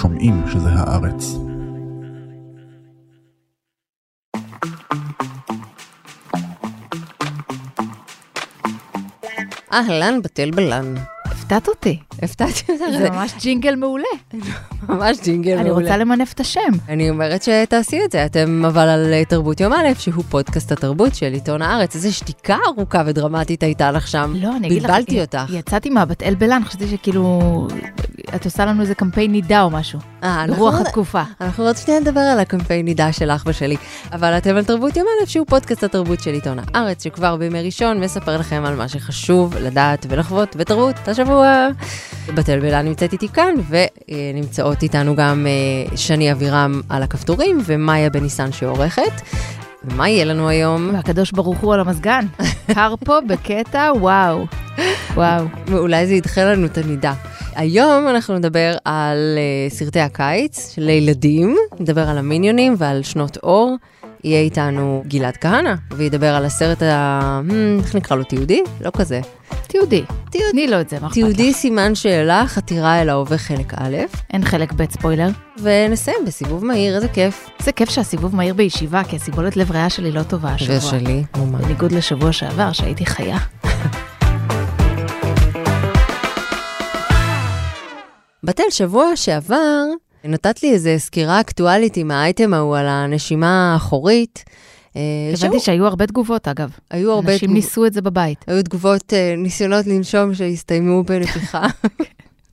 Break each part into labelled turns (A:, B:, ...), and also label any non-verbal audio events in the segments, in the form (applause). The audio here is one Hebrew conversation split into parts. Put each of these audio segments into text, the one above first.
A: שומעים שזה הארץ.
B: אהלן, בטל בלן.
C: הפתעת אותי.
B: הפתעתי אותך.
C: זה ממש ג'ינגל מעולה. (laughs)
B: ממש ג'ינגל
C: אני
B: מעולה.
C: רוצה למנף את השם.
B: אני אומרת שתעשי את זה, אתם אבל על אה, תרבות יום א', שהוא פודקאסט התרבות של עיתון הארץ. איזה שתיקה ארוכה ודרמטית הייתה לך שם.
C: לא, אני אגיד לך,
B: בלבלתי אותך.
C: יצאתי מהבת אל בלן, חשבתי שכאילו, את עושה לנו איזה קמפיין נידה או משהו.
B: אה,
C: ברוח התקופה.
B: אנחנו עוד שנייה נדבר על הקמפיין נידה שלך ושלי. אבל אתם על תרבות יום א', שהוא פודקאסט התרבות של עיתון הארץ, שכבר בימי ראשון מספר לכם על מה שחשוב לדעת ולחוות בתרבות השבוע. בתל בלה נמצאת איתי כאן, ונמצאות איתנו גם אה, שני אבירם על הכפתורים, ומאיה בניסן שעורכת. ומה יהיה לנו היום?
C: והקדוש ברוך הוא על המזגן. (laughs) קר פה בקטע, וואו. וואו.
B: ואולי זה ידחה לנו את הנידה. היום אנחנו נדבר על uh, סרטי הקיץ לילדים, נדבר על המיניונים ועל שנות אור. יהיה איתנו גלעד כהנא, וידבר על הסרט ה... Hmm, איך נקרא לו? תיעודי? לא כזה.
C: תיעודי.
B: תיעוד-
C: תני לו את זה, מה אכפת
B: תיעודי
C: לך?
B: סימן שאלה, חתירה אל ההווה חלק א',
C: אין חלק ב' ספוילר.
B: ונסיים בסיבוב מהיר, איזה כיף.
C: זה כיף שהסיבוב מהיר בישיבה, כי הסיבולת לב ריאה שלי לא טובה השבוע.
B: ושלי, ממש.
C: בניגוד לשבוע שעבר, שהייתי חיה. (laughs)
B: בתל, שבוע שעבר נתת לי איזה סקירה אקטואלית עם האייטם ההוא על הנשימה האחורית. אה,
C: הבנתי שהיו הרבה תגובות, אגב.
B: היו הרבה
C: אנשים
B: תגוב-
C: ניסו את זה בבית.
B: היו תגובות, אה, ניסיונות לנשום שהסתיימו בנפיחה. (laughs)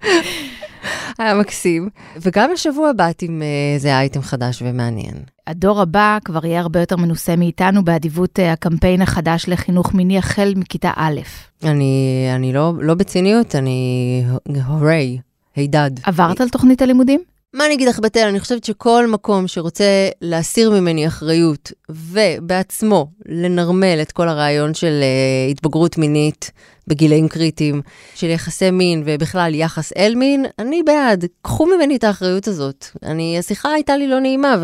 B: (laughs) היה מקסים. וגם השבוע באת עם אה, איזה אייטם חדש ומעניין.
C: הדור הבא כבר יהיה הרבה יותר מנוסה מאיתנו באדיבות אה, הקמפיין החדש לחינוך מיני החל מכיתה א'.
B: אני, אני לא, לא בציניות, אני הורי, הידד.
C: עברת על תוכנית הלימודים?
B: מה אני אגיד לך, בתל? אני חושבת שכל מקום שרוצה להסיר ממני אחריות, ובעצמו לנרמל את כל הרעיון של uh, התבגרות מינית בגילאים קריטיים, של יחסי מין ובכלל יחס אל מין, אני בעד. קחו ממני את האחריות הזאת. אני, השיחה הייתה לי לא נעימה,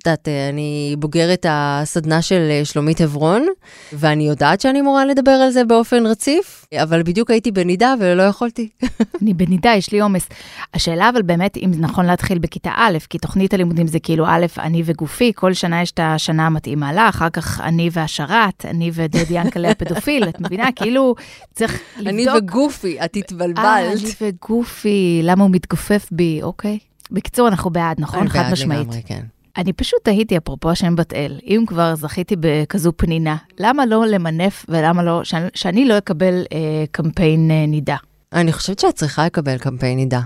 B: ואת יודעת, אה, אני בוגרת הסדנה של אה, שלומית עברון, ואני יודעת שאני אמורה לדבר על זה באופן רציף, אבל בדיוק הייתי בנידה ולא יכולתי. (laughs)
C: אני בנידה, יש לי עומס. השאלה אבל באמת אם נכון להתחיל בכיתה א', כי תוכנית הלימודים זה כאילו א', אני וגופי, כל שנה יש את השנה המתאימה לה, אחר כך אני והשרת, אני ודדי ינקלה הפדופיל, את מבינה? (laughs) כאילו צריך לבדוק.
B: אני וגופי, את
C: אה,
B: התבלבלת.
C: אני וגופי, למה הוא מתגופף בי, אוקיי. בקיצור, אנחנו בעד, נכון?
B: אני
C: חד
B: בעד
C: משמעית.
B: לגמרי, כן.
C: אני פשוט תהיתי, אפרופו השם בת אל, אם כבר זכיתי בכזו פנינה, למה לא למנף ולמה לא, שאני, שאני לא אקבל אה, קמפיין אה, נידה?
B: אני חושבת שאת צריכה לקבל קמפיין נידה.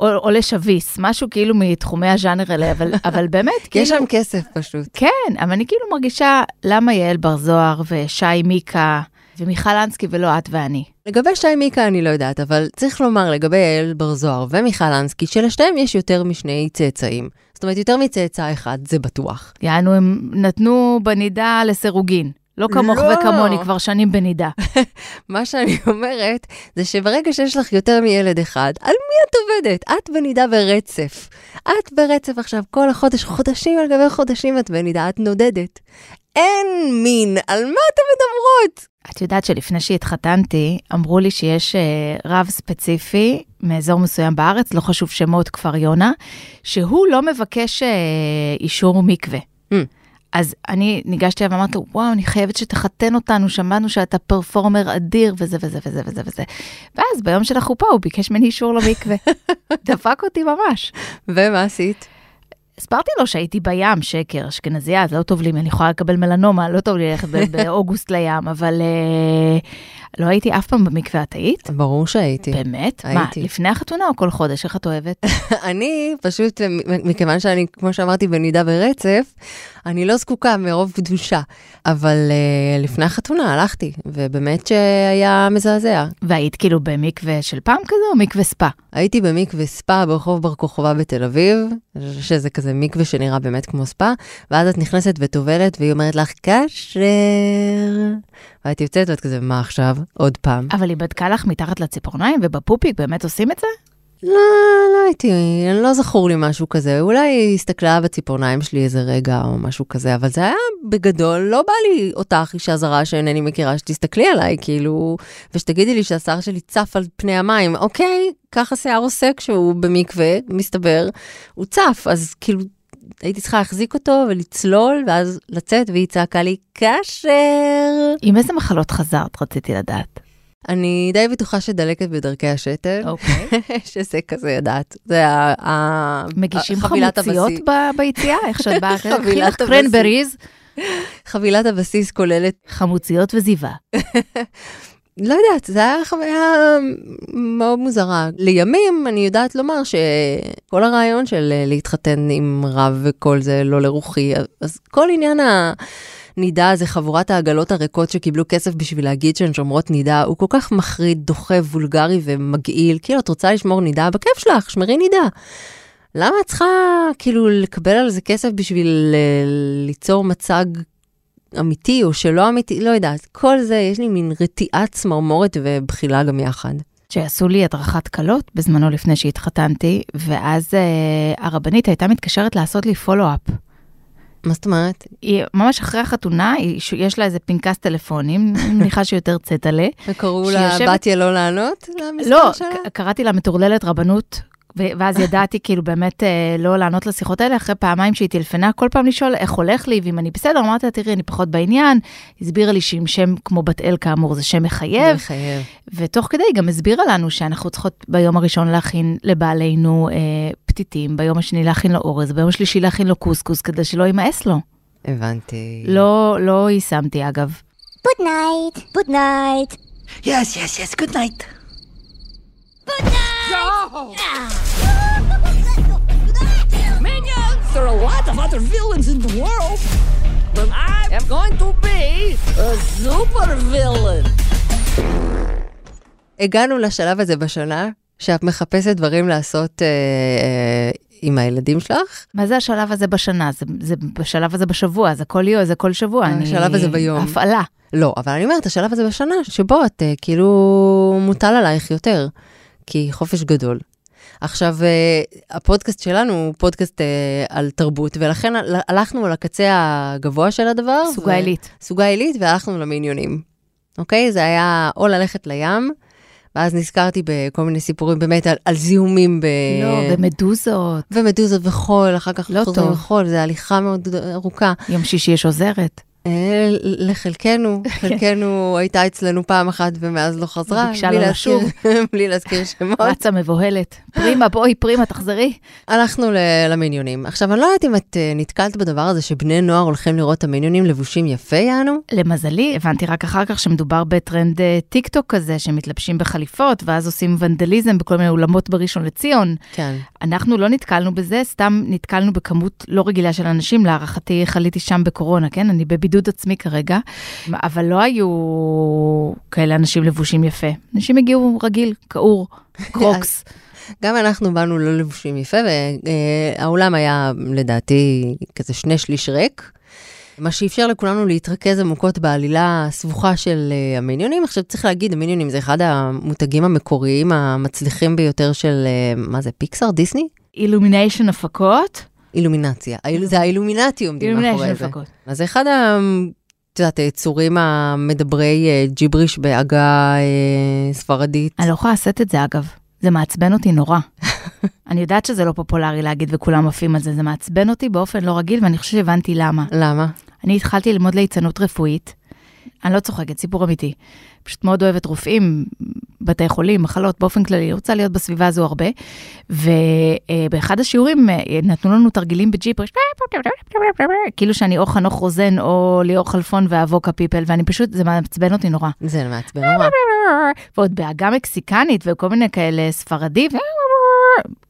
C: או, או לשביס, משהו כאילו מתחומי הז'אנר האלה, אבל, (laughs) אבל באמת, כאילו...
B: יש שם כסף פשוט.
C: כן, אבל אני כאילו מרגישה, למה יעל בר זוהר ושי מיקה ומיכל אנסקי ולא את ואני?
B: לגבי שי מיקה אני לא יודעת, אבל צריך לומר לגבי יעל בר זוהר ומיכל אנסקי, שלשתיהם יש יותר משני צאצאים. זאת אומרת, יותר מצאצא אחד, זה בטוח.
C: יענו, הם נתנו בנידה לסירוגין. לא כמוך
B: לא.
C: וכמוני, כבר שנים בנידה. (laughs)
B: מה שאני אומרת, זה שברגע שיש לך יותר מילד אחד, על מי את עובדת? את בנידה ברצף. את ברצף עכשיו כל החודש, חודשים על גבי חודשים את בנידה, את נודדת. אין מין, על מה אתן מדברות?
C: את יודעת שלפני שהתחתנתי, אמרו לי שיש אה, רב ספציפי מאזור מסוים בארץ, לא חשוב שמות כפר יונה, שהוא לא מבקש אה, אישור מקווה.
B: Hmm.
C: אז אני ניגשתי אליו ואמרתי לו, וואו, אני חייבת שתחתן אותנו, שמענו שאתה פרפורמר אדיר וזה וזה וזה וזה וזה. ואז ביום של החופה הוא ביקש ממני אישור למקווה. (laughs) דפק אותי ממש.
B: ומה עשית?
C: הסברתי לו שהייתי בים, שקר, אשכנזייה, אז לא טוב לי, אני יכולה לקבל מלנומה, לא טוב לי ללכת (laughs) באוגוסט לים, אבל אה, לא הייתי אף פעם במקווה, את היית?
B: ברור שהייתי.
C: באמת? מה,
B: הייתי.
C: לפני החתונה או כל חודש? איך את אוהבת? (laughs)
B: אני פשוט, מכיוון שאני, כמו שאמרתי, בנידה ברצף, אני לא זקוקה מרוב קדושה. אבל uh, לפני החתונה הלכתי, ובאמת שהיה מזעזע.
C: והיית כאילו במקווה של פעם כזה או מקווה ספא?
B: הייתי במקווה ספא ברחוב בר כוכבא בתל אביב, שזה כזה מקווה שנראה באמת כמו ספא, ואז את נכנסת וטובלת, והיא אומרת לך, כשר. ואת יוצאת ואת כזה, מה עכשיו? עוד פעם.
C: אבל היא בדקה לך מתחת לציפורניים ובפופיק, באמת עושים את זה?
B: לא, לא הייתי, לא זכור לי משהו כזה. אולי היא הסתכלה בציפורניים שלי איזה רגע או משהו כזה, אבל זה היה בגדול, לא בא לי אותך, אישה זרה שאינני מכירה, שתסתכלי עליי, כאילו, ושתגידי לי שהשיער שלי צף על פני המים. אוקיי, ככה שיער עושה כשהוא במקווה, מסתבר, הוא צף, אז כאילו... הייתי צריכה להחזיק אותו ולצלול, ואז לצאת, והיא צעקה לי, כשר.
C: עם איזה מחלות חזרת, רציתי לדעת.
B: אני די בטוחה שדלקת בדרכי השתן,
C: אוקיי. (laughs)
B: שזה כזה יודעת. זה ה... ה-
C: מגישים חמוציות ביציאה? איך שאת באה?
B: חבילת הבסיס.
C: קרנבריז,
B: חבילת הבסיס כוללת,
C: חמוציות וזיווה. (laughs)
B: לא יודעת, זו הייתה חוויה מאוד מוזרה. לימים אני יודעת לומר שכל הרעיון של להתחתן עם רב וכל זה לא לרוחי, אז כל עניין הנידה הזה, חבורת העגלות הריקות שקיבלו כסף בשביל להגיד שהן שומרות נידה, הוא כל כך מחריד, דוחה, וולגרי ומגעיל. כאילו, את רוצה לשמור נידה? בכיף שלך, שמרי נידה. למה את צריכה כאילו לקבל על זה כסף בשביל אה, ליצור מצג אמיתי או שלא אמיתי? לא יודעת. כל זה, יש לי מין רתיעת צמרמורת ובחילה גם יחד.
C: שעשו לי הדרכת כלות בזמנו לפני שהתחתנתי, ואז אה, הרבנית הייתה מתקשרת לעשות לי פולו-אפ.
B: מה זאת אומרת?
C: היא ממש אחרי החתונה, היא, יש לה איזה פנקס טלפונים, מניחה שיותר צטלה. (laughs)
B: וקראו לה
C: שיושבת-
B: בתיה לא לענות
C: לא,
B: שלה?
C: קראתי לה מטורללת רבנות, ואז ידעתי כאילו באמת אה, לא לענות לשיחות האלה, אחרי פעמיים שהיא טלפנה, כל פעם לשאול איך הולך לי, ואם אני בסדר, אמרתי לה, תראי, אני פחות בעניין. הסבירה לי שעם שם כמו בת אל כאמור זה שם מחייב,
B: מחייב.
C: ותוך כדי היא גם הסבירה לנו שאנחנו צריכות ביום הראשון להכין לבעלינו אה, פתיתים, ביום השני להכין לו אורז, ביום השלישי להכין לו קוסקוס, כדי שלא יימאס לו.
B: הבנתי.
C: לא, לא יישמתי אגב.
A: Good night. Good night.
D: Yes, yes, yes. Good night. Minions! There are a lot of other villains in the world, but I am going to be a super villain.
B: הגענו לשלב הזה בשנה, שאת מחפשת דברים לעשות אה, אה, עם הילדים שלך,
C: מה זה השלב הזה בשנה? זה, זה בשלב הזה בשבוע, זה כל יום, זה כל שבוע. אני-
B: השלב הזה ביום.
C: הפעלה.
B: לא, אבל אני אומרת, השלב הזה בשנה, שבו את אה, כאילו מוטל עלייך יותר, כי חופש גדול. עכשיו, אה, הפודקאסט שלנו הוא פודקאסט אה, על תרבות, ולכן הל- הלכנו על הקצה הגבוה של הדבר.
C: סוגה עילית.
B: סוגה עילית, והלכנו למיניונים. אוקיי? זה היה או ללכת לים, ואז נזכרתי בכל מיני סיפורים באמת על, על זיהומים ב...
C: לא, ומדוזות.
B: ומדוזות וחול, אחר כך
C: לא
B: חוזרים. לחול, זו הליכה מאוד ארוכה.
C: יום שישי יש עוזרת.
B: אה, לחלקנו, (laughs) חלקנו הייתה אצלנו פעם אחת ומאז לא חזרה. בלי
C: לא
B: להזכיר-. (laughs) בלי להזכיר שמות.
C: רצה מבוהלת. פרימה, בואי, פרימה, תחזרי.
B: הלכנו למיניונים. עכשיו, אני לא יודעת אם את אה, נתקלת בדבר הזה שבני נוער הולכים לראות את המיניונים לבושים יפה, יענו?
C: למזלי, הבנתי רק אחר כך שמדובר בטרנד אה, טיק טוק כזה, שמתלבשים בחליפות, ואז עושים ונדליזם בכל מיני אולמות בראשון לציון.
B: כן.
C: אנחנו לא נתקלנו בזה, סתם נתקלנו בכמות לא רגילה של אנשים, להערכתי חליתי שם בקורונה, כן? אני בבידוד עצמי כרגע, אבל לא היו כאלה אנשים לבושים יפה. אנשים הגיעו רגיל, כעור, (laughs) קרוקס.
B: גם אנחנו באנו לא לבושים יפה, והאולם היה לדעתי כזה שני שליש ריק. מה שאפשר לכולנו להתרכז עמוקות בעלילה הסבוכה של אה, המיניונים. עכשיו צריך להגיד, המיניונים זה אחד המותגים המקוריים המצליחים ביותר של, אה, מה זה, פיקסאר? דיסני?
C: אילומיניישן הפקות,
B: אילומינציה. זה האילומינטי עומדים מאחורי זה. אז זה אחד ה... את יודעת, היצורים המדברי אה, ג'יבריש בעגה אה, ספרדית.
C: אני לא יכולה לשאת את זה אגב, זה מעצבן אותי נורא. (laughs) אני יודעת שזה לא פופולרי להגיד וכולם עפים על זה, זה מעצבן אותי באופן לא רגיל ואני חושבת שהבנתי למה.
B: למה?
C: אני התחלתי ללמוד ליצנות רפואית, אני לא צוחקת, סיפור אמיתי. פשוט מאוד אוהבת רופאים, בתי חולים, מחלות, באופן כללי, רוצה להיות בסביבה הזו הרבה. ובאחד השיעורים אה, נתנו לנו תרגילים בג'יפריש, כאילו שאני או חנוך רוזן או ליאור חלפון ואבוקה פיפל, ואני פשוט, זה מעצבן אותי נורא.
B: זה מעצבן נורא.
C: ועוד בעגה מקסיקנית וכל מיני כאלה ספרדי,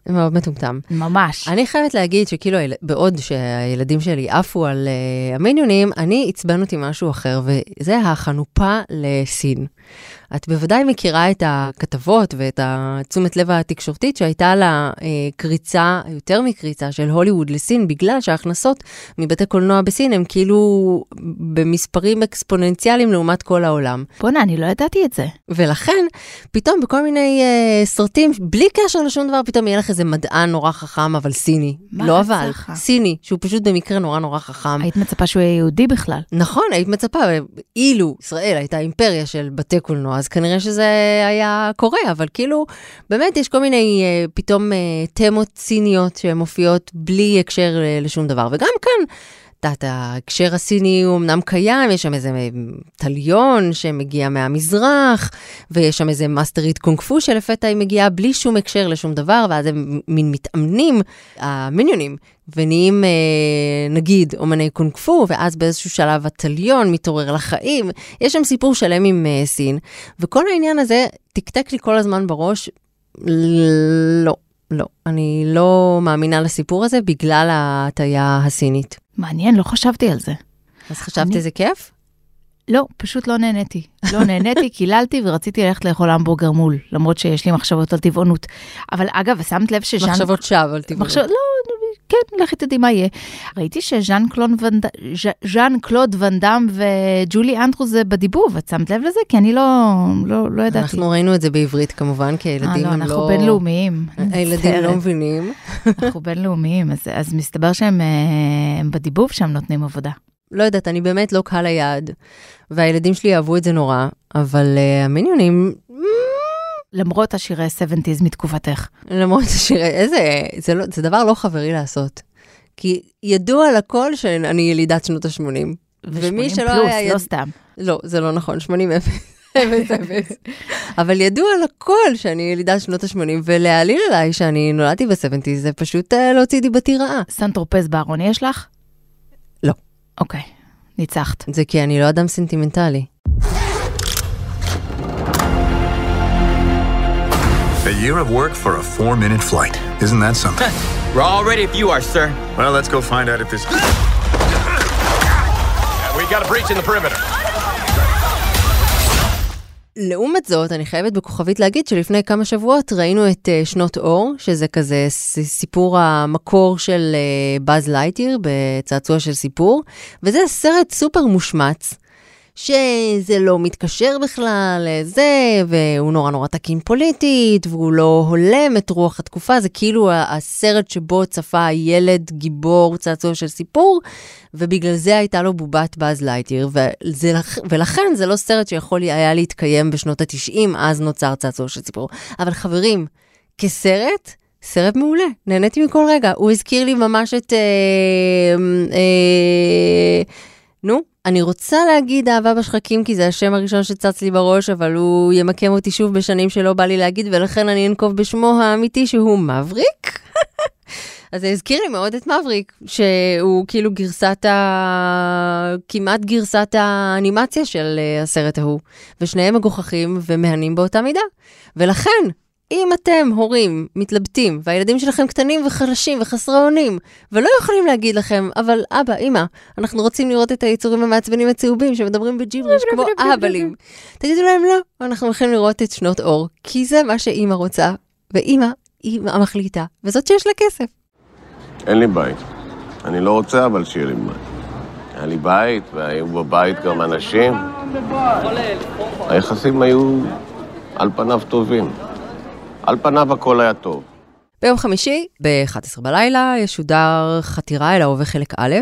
B: מאוד מטומטם.
C: ממש.
B: אני חייבת להגיד שכאילו, בעוד שהילדים שלי עפו על uh, המיניונים, אני עצבן אותי משהו אחר, וזה החנופה לסין. את בוודאי מכירה את הכתבות ואת התשומת לב התקשורתית שהייתה לה uh, קריצה, יותר מקריצה, של הוליווד לסין, בגלל שההכנסות מבתי קולנוע בסין הם כאילו במספרים אקספוננציאליים לעומת כל העולם.
C: בואנה, אני לא ידעתי את זה.
B: ולכן, פתאום בכל מיני uh, סרטים, בלי קשר לשום דבר, פתאום יהיה לך איזה מדען נורא חכם, אבל סיני.
C: מה
B: לא אבל,
C: צריכה?
B: סיני, שהוא פשוט במקרה נורא נורא חכם.
C: היית מצפה שהוא יהיה יהודי בכלל.
B: נכון, היית מצפה, אילו ישראל הייתה אימפריה של בתי קולנוע, אז כנראה שזה היה קורה, אבל כאילו, באמת יש כל מיני אה, פתאום אה, תמות ציניות שמופיעות בלי הקשר אה, לשום דבר. וגם כאן, יודעת, ההקשר הסיני הוא אמנם קיים, יש שם איזה תליון שמגיע מהמזרח, ויש שם איזה מאסטרית קונג פו שלפתע היא מגיעה בלי שום הקשר לשום דבר, ואז הם מין מתאמנים, המיניונים, ונהיים, אה, נגיד, אומני קונג פו, ואז באיזשהו שלב התליון מתעורר לחיים. יש שם סיפור שלם עם אה, סין, וכל העניין הזה תקתק לי כל הזמן בראש, לא, לא. אני לא מאמינה לסיפור הזה בגלל ההטייה הסינית.
C: מעניין, לא חשבתי על זה.
B: אז חשבת
C: אני-
B: איזה כיף?
C: לא, פשוט לא נהניתי. לא נהניתי, (laughs) קיללתי ורציתי ללכת לאכול המבורגר מול, למרות שיש לי מחשבות על טבעונות. אבל אגב, שמת לב שז'אן...
B: מחשבות שווא, אל תבואו.
C: מחשב... לא, כן, לכי תדעי מה יהיה. ראיתי שז'אן קלוד ואן ד- ז'- ז'אן קלוד ואן דאם וג'ולי אנדרוס זה בדיבוב, את שמת לב לזה? כי אני לא, לא, לא ידעתי.
B: אנחנו ראינו את זה בעברית כמובן, כי הילדים
C: אה,
B: הם
C: לא,
B: לא...
C: אנחנו בינלאומיים.
B: הילדים לא. מבינים.
C: אנחנו בינלאומיים, אז, אז מסתבר שהם אה, בדיבוב שם נותנים עבודה.
B: לא יודעת, אני באמת לא קהל היעד, והילדים שלי אהבו את זה נורא, אבל uh, המיניונים,
C: למרות השירי 70's מתקופתך.
B: למרות שירי, איזה, זה, לא, זה דבר לא חברי לעשות. כי ידוע לכל שאני ילידת שנות ה-80. ומי
C: ו-80
B: שלא
C: פלוס,
B: היה...
C: לא סתם.
B: לא, זה לא נכון, 80 אפס. אפס אפס. אבל ידוע לכל שאני ילידת שנות ה-80, ולהעליל עליי שאני נולדתי ב-70 זה פשוט אה, להוציא דיבתי רעה.
C: סנטרופז בארון יש לך?
B: לא.
C: אוקיי, ניצחת.
B: זה כי אני לא אדם סנטימנטלי.
E: A year of work for a four minute flight. Isn't that something?
F: We're all ready if you are, sir.
E: well, let's go find out if this.
G: We got a breach in the perimeter.
B: לעומת זאת, אני חייבת בכוכבית להגיד שלפני כמה שבועות ראינו את uh, שנות אור, שזה כזה סיפור המקור של uh, באז לייטיר בצעצוע של סיפור, וזה סרט סופר מושמץ. שזה לא מתקשר בכלל לזה, והוא נורא נורא תקין פוליטית, והוא לא הולם את רוח התקופה, זה כאילו הסרט שבו צפה ילד גיבור צעצוע של סיפור, ובגלל זה הייתה לו בובת באז לייטיר, וזה, לכ- ולכן זה לא סרט שיכול היה להתקיים בשנות ה-90, אז נוצר צעצוע של סיפור. אבל חברים, כסרט, סרט מעולה, נהניתי מכל רגע. הוא הזכיר לי ממש את... אה, אה, נו, אני רוצה להגיד אהבה בשחקים, כי זה השם הראשון שצץ לי בראש, אבל הוא ימקם אותי שוב בשנים שלא בא לי להגיד, ולכן אני אנקוב בשמו האמיתי שהוא מבריק. (laughs) אז זה הזכיר לי מאוד את מבריק, שהוא כאילו גרסת ה... כמעט גרסת האנימציה של אה, הסרט ההוא. ושניהם מגוחכים ומהנים באותה מידה. ולכן, אם אתם, הורים, מתלבטים, והילדים שלכם קטנים וחלשים וחסרי אונים, ולא יכולים להגיד לכם, אבל אבא, אמא, אנחנו רוצים לראות את היצורים המעצבנים הצהובים שמדברים בג'יבריש כמו אהבלים. תגידו להם לא, אנחנו הולכים לראות את שנות אור, כי זה מה שאימא רוצה, ואימא היא המחליטה, וזאת שיש לה כסף.
H: אין לי בית. אני לא רוצה אבל שיהיה לי בית. היה לי בית, והיו בבית גם אנשים. היחסים היו על פניו טובים. על פניו הכל היה טוב.
B: ביום חמישי, ב-11 בלילה, ישודר חתירה אל ההווה חלק א',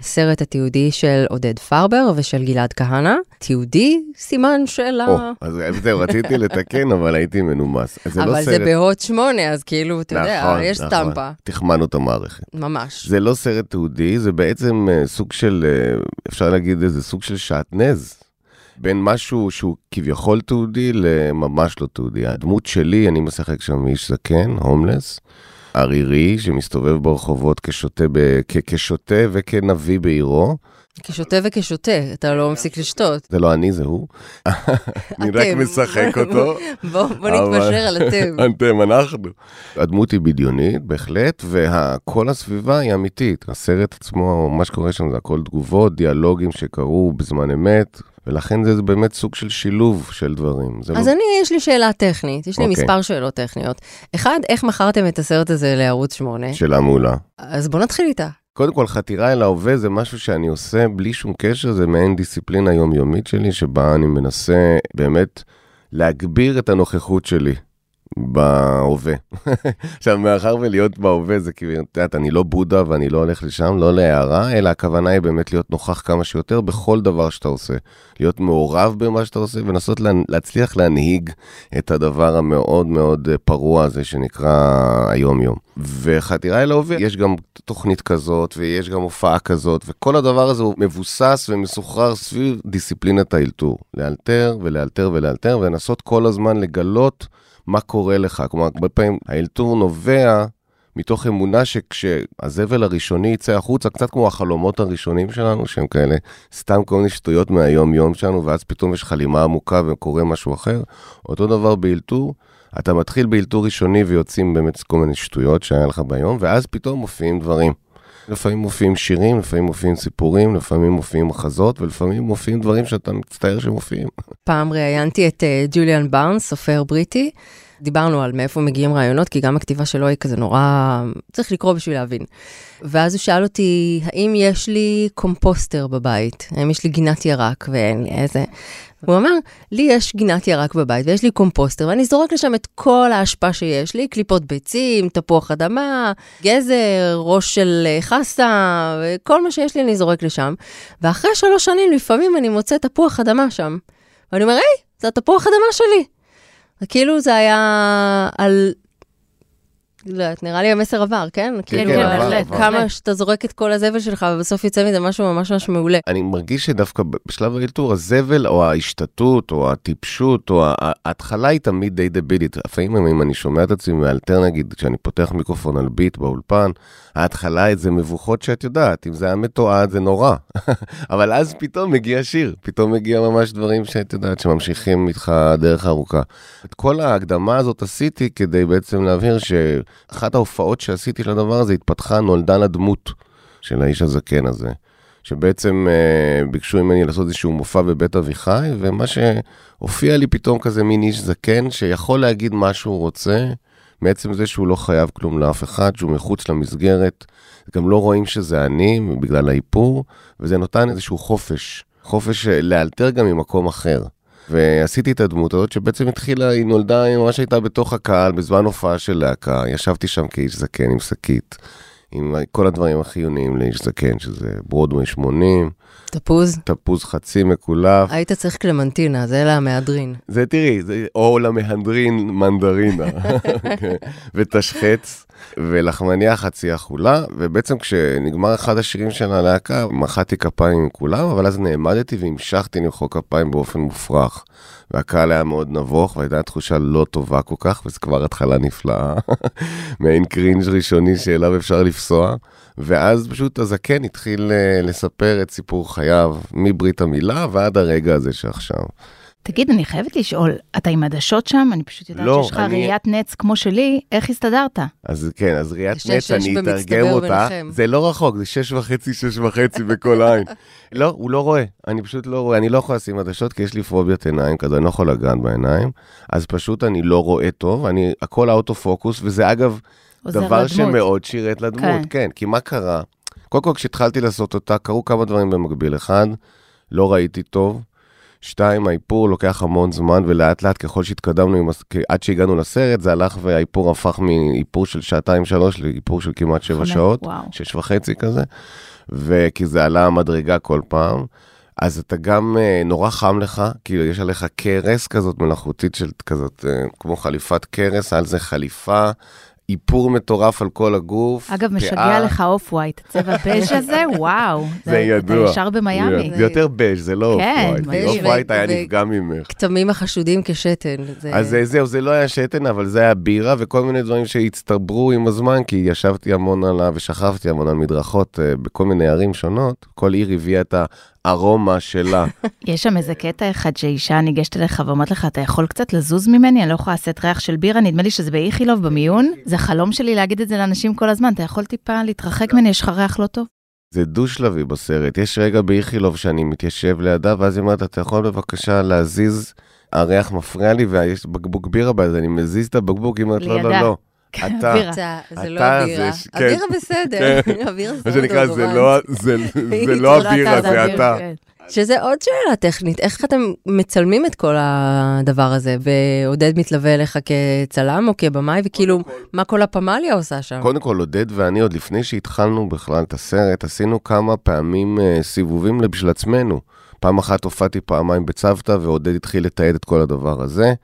B: הסרט התיעודי של עודד פרבר ושל גלעד כהנא. תיעודי, סימן שאלה.
I: או, אז זהו, רציתי לתקן, אבל הייתי מנומס. זה לא
B: אבל זה
I: סרט...
B: בהוט שמונה, אז כאילו, אתה יודע,
I: נכון,
B: יש
I: נכון.
B: סטמפה.
I: תחמנו את המערכת.
B: ממש.
I: זה לא סרט תיעודי, זה בעצם אה, סוג של, אה, אפשר להגיד איזה סוג של שעטנז. בין משהו שהוא כביכול תיעודי לממש לא תיעודי. הדמות שלי, אני משחק שם איש זקן, הומלס, ערירי, שמסתובב ברחובות כשוטה, ב, כ, כשוטה וכנביא בעירו,
B: כשותה וכשותה, אתה לא מפסיק לשתות.
I: זה לא אני, זה הוא. (laughs) אני רק. משחק אותו. (laughs)
B: בוא נתפשר על אתם. (laughs)
I: אתם, אנחנו. הדמות היא בדיונית, בהחלט, וכל הסביבה היא אמיתית. הסרט עצמו, מה שקורה שם זה הכל תגובות, דיאלוגים שקרו בזמן אמת, ולכן זה באמת סוג של שילוב של דברים.
B: אז
I: לא...
B: אני, יש לי שאלה טכנית, יש לי
I: אוקיי.
B: מספר שאלות טכניות. אחד, איך מכרתם את הסרט הזה לערוץ 8?
I: שאלה מעולה.
B: אז בוא נתחיל איתה.
I: קודם כל, חתירה אל ההווה זה משהו שאני עושה בלי שום קשר, זה מעין דיסציפלינה יומיומית שלי, שבה אני מנסה באמת להגביר את הנוכחות שלי בהווה. (laughs) עכשיו, מאחר ולהיות בהווה זה כאילו, את יודעת, אני לא בודה ואני לא הולך לשם, לא להערה, אלא הכוונה היא באמת להיות נוכח כמה שיותר בכל דבר שאתה עושה. להיות מעורב במה שאתה עושה ולנסות לה, להצליח להנהיג את הדבר המאוד מאוד אה, פרוע הזה שנקרא היום-יום. וחתירה אל ההווה, יש גם תוכנית כזאת ויש גם הופעה כזאת, וכל הדבר הזה הוא מבוסס ומסוחרר סביב דיסציפלינת האלתור. לאלתר ולאלתר ולאלתר, ולנסות כל הזמן לגלות מה קורה לך. כלומר, הרבה פעמים האלתור נובע מתוך אמונה שכשהזבל הראשוני יצא החוצה, קצת כמו החלומות הראשונים שלנו, שהם כאלה סתם כל מיני שטויות מהיום-יום שלנו, ואז פתאום יש חלימה עמוקה וקורה משהו אחר. אותו דבר באלתור, אתה מתחיל באלתור ראשוני ויוצאים באמת כל מיני שטויות שהיה לך ביום, ואז פתאום מופיעים דברים. לפעמים מופיעים שירים, לפעמים מופיעים סיפורים, לפעמים מופיעים מחזות, ולפעמים מופיעים דברים שאתה מצטער שמופיעים.
B: פעם ראיינתי את אה, ג'וליאן בארנס, סופר בריטי. דיברנו על מאיפה מגיעים רעיונות, כי גם הכתיבה שלו היא כזה נורא... צריך לקרוא בשביל להבין. ואז הוא שאל אותי, האם יש לי קומפוסטר בבית? האם יש לי גינת ירק ואין לי איזה... הוא אמר, לי יש גינת ירק בבית ויש לי קומפוסטר, ואני זורק לשם את כל האשפה שיש לי, קליפות ביצים, תפוח אדמה, גזר, ראש של אה, חסה, וכל מה שיש לי אני זורק לשם. ואחרי שלוש שנים לפעמים אני מוצא תפוח אדמה שם. ואני אומר, היי, זה התפוח אדמה שלי. וכאילו זה היה על... לא יודעת, נראה לי המסר עבר, כן? כאילו,
C: כן, בהחלט,
B: כמה. שאתה זורק את כל הזבל שלך, ובסוף יוצא מזה משהו ממש ממש מעולה.
I: אני מרגיש שדווקא בשלב האלתור, הזבל או ההשתתות או הטיפשות או ההתחלה היא תמיד די דבילית. לפעמים אם אני שומע את עצמי מאלתר נגיד, כשאני פותח מיקרופון על ביט באולפן, ההתחלה זה מבוכות שאת יודעת, אם זה היה מתועד זה נורא. (laughs) אבל אז פתאום מגיע שיר, פתאום מגיע ממש דברים שאת יודעת, שממשיכים איתך דרך ארוכה. את כל ההקדמה הזאת עשיתי כדי בעצם להבהיר שאחת ההופעות שעשיתי של הדבר הזה התפתחה, נולדה לדמות של האיש הזקן הזה. שבעצם אה, ביקשו ממני לעשות איזשהו מופע בבית אביחי, ומה שהופיע לי פתאום כזה מין איש זקן שיכול להגיד מה שהוא רוצה, מעצם זה שהוא לא חייב כלום לאף אחד, שהוא מחוץ למסגרת, גם לא רואים שזה אני בגלל האיפור, וזה נותן איזשהו חופש, חופש אה, לאלתר גם ממקום אחר. ועשיתי את הדמות הזאת שבעצם התחילה, היא נולדה, היא ממש הייתה בתוך הקהל בזמן הופעה של להקה, ישבתי שם כאיש זקן עם שקית, עם כל הדברים החיוניים לאיש זקן, שזה ברודווי 80,
B: תפוז,
I: תפוז חצי מקולף,
B: היית צריך קלמנטינה, זה למהדרין.
I: זה תראי, זה או למהנדרין מנדרינה, (laughs) (laughs) כן, ותשחץ, ולחמניה חצי אכולה, ובעצם כשנגמר אחד השירים של הלהקה, מחאתי כפיים עם כולם, אבל אז נעמדתי והמשכתי למחוא כפיים באופן מופרך. והקהל היה מאוד נבוך, והייתה תחושה לא טובה כל כך, וזו כבר התחלה נפלאה, (laughs) מעין קרינג' ראשוני שאליו אפשר לפסוע. ואז פשוט הזקן התחיל אה, לספר את סיפור חייו, מברית המילה ועד הרגע הזה שעכשיו.
C: תגיד, אני חייבת לשאול, אתה עם עדשות שם? אני פשוט יודעת
I: לא,
C: שיש לך
I: אני-
C: ראיית נץ כמו שלי, איך הסתדרת?
I: אז כן, אז ראיית
B: יש
I: נץ,
B: שש
I: אני אתרגם אותה.
B: ביניכם.
I: זה לא רחוק, זה שש וחצי, שש וחצי בכל עין. (laughs) לא, הוא לא רואה, אני פשוט לא רואה, אני לא יכול לשים עדשות כי יש לי פוביית עיניים כזה, אני לא יכול לגעת בעיניים, אז פשוט אני לא רואה טוב, אני, הכל אאוטו פוקוס, וזה אגב דבר
C: לדמות.
I: שמאוד שירת לדמות,
C: כן.
I: כן, כי מה קרה? קודם כל, כשהתחלתי לעשות אותה, קרו כמה דברים במקביל. אחד, לא ראיתי טוב. שתיים, האיפור לוקח המון זמן, ולאט לאט ככל שהתקדמנו, עם, עד שהגענו לסרט, זה הלך והאיפור הפך מאיפור של שעתיים-שלוש לאיפור של כמעט שבע
C: חמש,
I: שעות,
C: וואו.
I: שש וחצי כזה, וכי זה עלה המדרגה כל פעם. אז אתה גם אה, נורא חם לך, כאילו יש עליך כרס כזאת מלאכותית של כזאת, אה, כמו חליפת כרס, על זה חליפה איפור מטורף על כל הגוף.
C: אגב,
I: פאה.
C: משגע לך off white, צבע בז' הזה, (laughs) וואו.
I: זה ידוע.
C: אתה ישר במיאמי.
I: זה יותר בז', זה לא
C: כן,
I: off white.
C: בז'
I: off
B: white
I: היה נפגע ממך.
B: כתמים החשודים כשתן. זה...
I: אז זה- זהו, זה לא היה שתן, אבל זה היה בירה וכל מיני דברים שהצטברו עם הזמן, כי ישבתי המון עליו ושכבתי המון על מדרכות אה, בכל מיני ערים שונות. כל עיר הביאה את הארומה שלה. (laughs)
C: יש שם איזה קטע אחד שאישה ניגשת אליך ואומרת לך, אתה יכול קצת לזוז ממני? אני לא יכולה לשאת ריח של בירה, נדמה לי שזה באיכילוב במיון. זה חלום שלי להגיד את זה לאנשים כל הזמן, אתה יכול טיפה להתרחק ממני, יש לך ריח לא טוב?
I: זה דו-שלבי בסרט. יש רגע באיכילוב שאני מתיישב לידה, ואז היא אומרת, אתה יכול בבקשה להזיז, הריח מפריע לי, ויש בקבוק בירה ביד, אני מזיז את הבקבוק, היא אומרת, לא, לא. לא. אתה,
C: בירה.
B: אתה, זה
I: אתה
B: לא
I: זה
B: הבירה.
I: ש- כן.
B: הבירה בסדר,
I: כן. (laughs)
B: הבירה
I: מה
B: זה
I: שנקרא, זה לא- זה- זה לא אתה.
C: כן.
B: שזה עוד שאלה טכנית, איך אתם מצלמים את כל הדבר הזה? ועודד מתלווה אליך כצלם או כבמאי, וכאילו, מה כל הפמליה עושה שם?
I: קודם כל, עודד ואני, עוד לפני שהתחלנו בכלל את הסרט, עשינו כמה פעמים אה, סיבובים בשביל עצמנו. פעם אחת הופעתי פעמיים בצוותא, ועודד התחיל לתעד את כל הדבר הזה.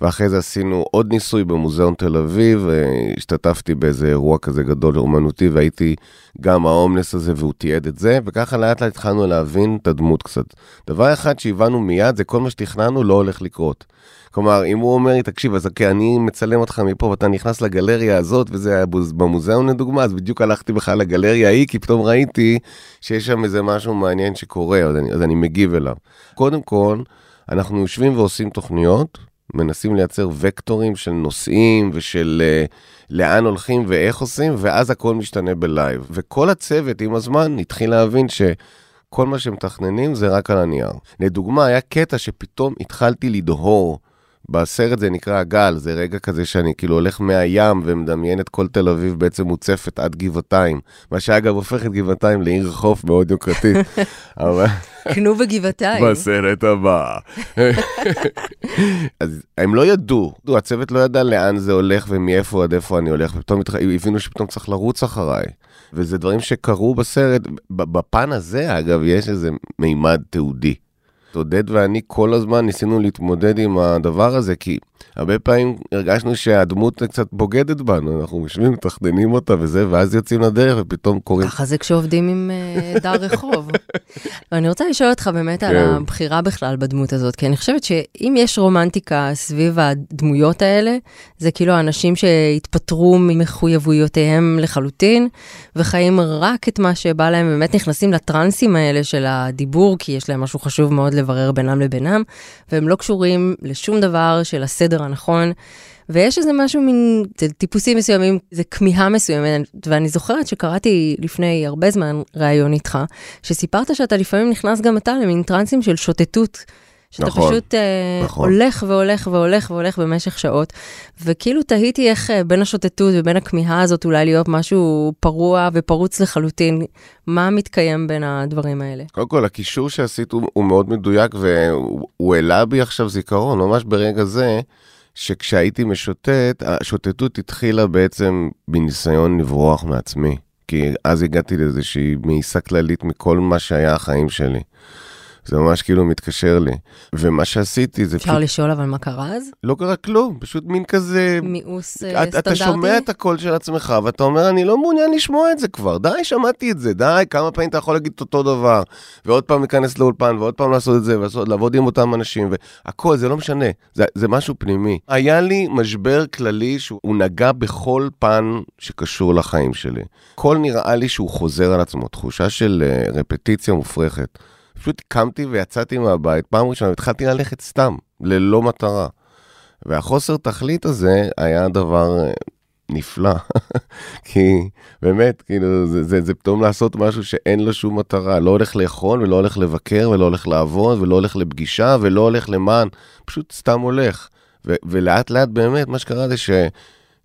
I: ואחרי זה עשינו עוד ניסוי במוזיאון תל אביב, השתתפתי באיזה אירוע כזה גדול אומנותי, והייתי גם ההומלס הזה, והוא תיעד את זה, וככה לאט לאט התחלנו להבין את הדמות קצת. דבר אחד שהבנו מיד, זה כל מה שתכננו לא הולך לקרות. כלומר, אם הוא אומר לי, תקשיב, אז אוקיי, אני מצלם אותך מפה ואתה נכנס לגלריה הזאת, וזה היה במוזיאון לדוגמה, אז בדיוק הלכתי בכלל לגלריה ההיא, כי פתאום ראיתי שיש שם איזה משהו מעניין שקורה, אז אני, אז אני מגיב אליו. קודם כל, אנחנו יושבים ועושים תוכניות, מנסים לייצר וקטורים של נושאים ושל uh, לאן הולכים ואיך עושים, ואז הכל משתנה בלייב. וכל הצוות עם הזמן התחיל להבין ש... כל מה שמתכננים זה רק על הנייר. לדוגמה, היה קטע שפתאום התחלתי לדהור. בסרט זה נקרא הגל, זה רגע כזה שאני כאילו הולך מהים ומדמיין את כל תל אביב בעצם מוצפת עד גבעתיים. מה שאגב הופך את גבעתיים לעיר חוף מאוד יוקרתית. (laughs) אבל
B: קנו בגבעתיים.
I: בסרט הבא. (laughs) אז הם לא ידעו, הצוות לא ידע לאן זה הולך ומאיפה עד איפה אני הולך, ופתאום התח- הבינו שפתאום צריך לרוץ אחריי. וזה דברים שקרו בסרט, בפן הזה אגב יש איזה מימד תיעודי. עודד ואני כל הזמן ניסינו להתמודד עם הדבר הזה, כי הרבה פעמים הרגשנו שהדמות קצת בוגדת בנו, אנחנו יושבים, מתכננים אותה וזה, ואז יוצאים לדרך ופתאום קוראים...
B: ככה זה כשעובדים עם אה, דר רחוב. (laughs) ואני רוצה לשאול אותך באמת על
I: כן.
B: הבחירה בכלל בדמות הזאת, כי אני חושבת שאם יש רומנטיקה סביב הדמויות האלה, זה כאילו האנשים שהתפטרו ממחויבויותיהם לחלוטין, וחיים רק את מה שבא להם, באמת נכנסים לטרנסים האלה של הדיבור, כי יש להם משהו חשוב מאוד לברר בינם לבינם, והם לא קשורים לשום דבר של הסדר הנכון. ויש איזה משהו מין, טיפוסים מסוימים, זה כמיהה מסוימת, ואני זוכרת שקראתי לפני הרבה זמן ראיון איתך, שסיפרת שאתה לפעמים נכנס גם אתה למין טרנסים של שוטטות. שאתה
I: נכון,
B: פשוט אה,
I: נכון.
B: הולך והולך והולך והולך במשך שעות, וכאילו תהיתי איך אה, בין השוטטות ובין הכמיהה הזאת אולי להיות משהו פרוע ופרוץ לחלוטין, מה מתקיים בין הדברים האלה?
I: קודם כל, הקישור שעשית הוא, הוא מאוד מדויק, והוא הוא העלה בי עכשיו זיכרון, ממש ברגע זה, שכשהייתי משוטט, השוטטות התחילה בעצם בניסיון לברוח מעצמי. כי אז הגעתי לאיזושהי מאיסה כללית מכל מה שהיה החיים שלי. זה ממש כאילו מתקשר לי. ומה שעשיתי זה
B: אפשר לשאול אבל מה קרה אז?
I: לא קרה כלום, פשוט מין כזה...
B: מיאוס אה,
I: אתה, אתה
B: סטנדרטי?
I: שומע את הקול של עצמך, ואתה אומר, אני לא מעוניין לשמוע את זה כבר. די, שמעתי את זה, די, כמה פעמים אתה יכול להגיד את אותו דבר. ועוד פעם להיכנס לאולפן, ועוד פעם לעשות את זה, ולעבוד עם אותם אנשים, והכל, זה לא משנה, זה, זה משהו פנימי. היה לי משבר כללי שהוא נגע בכל פן שקשור לחיים שלי. הכל נראה לי שהוא חוזר על עצמו, תחושה של uh, רפטיציה מופרכת. פשוט קמתי ויצאתי מהבית, פעם ראשונה, התחלתי ללכת סתם, ללא מטרה. והחוסר תכלית הזה היה דבר אה, נפלא. (laughs) כי באמת, כאילו, זה, זה, זה פתאום לעשות משהו שאין לו שום מטרה. לא הולך לאכול, ולא הולך לבקר, ולא הולך לעבוד, ולא הולך לפגישה, ולא הולך למען. פשוט סתם הולך. ו- ולאט לאט באמת, מה שקרה זה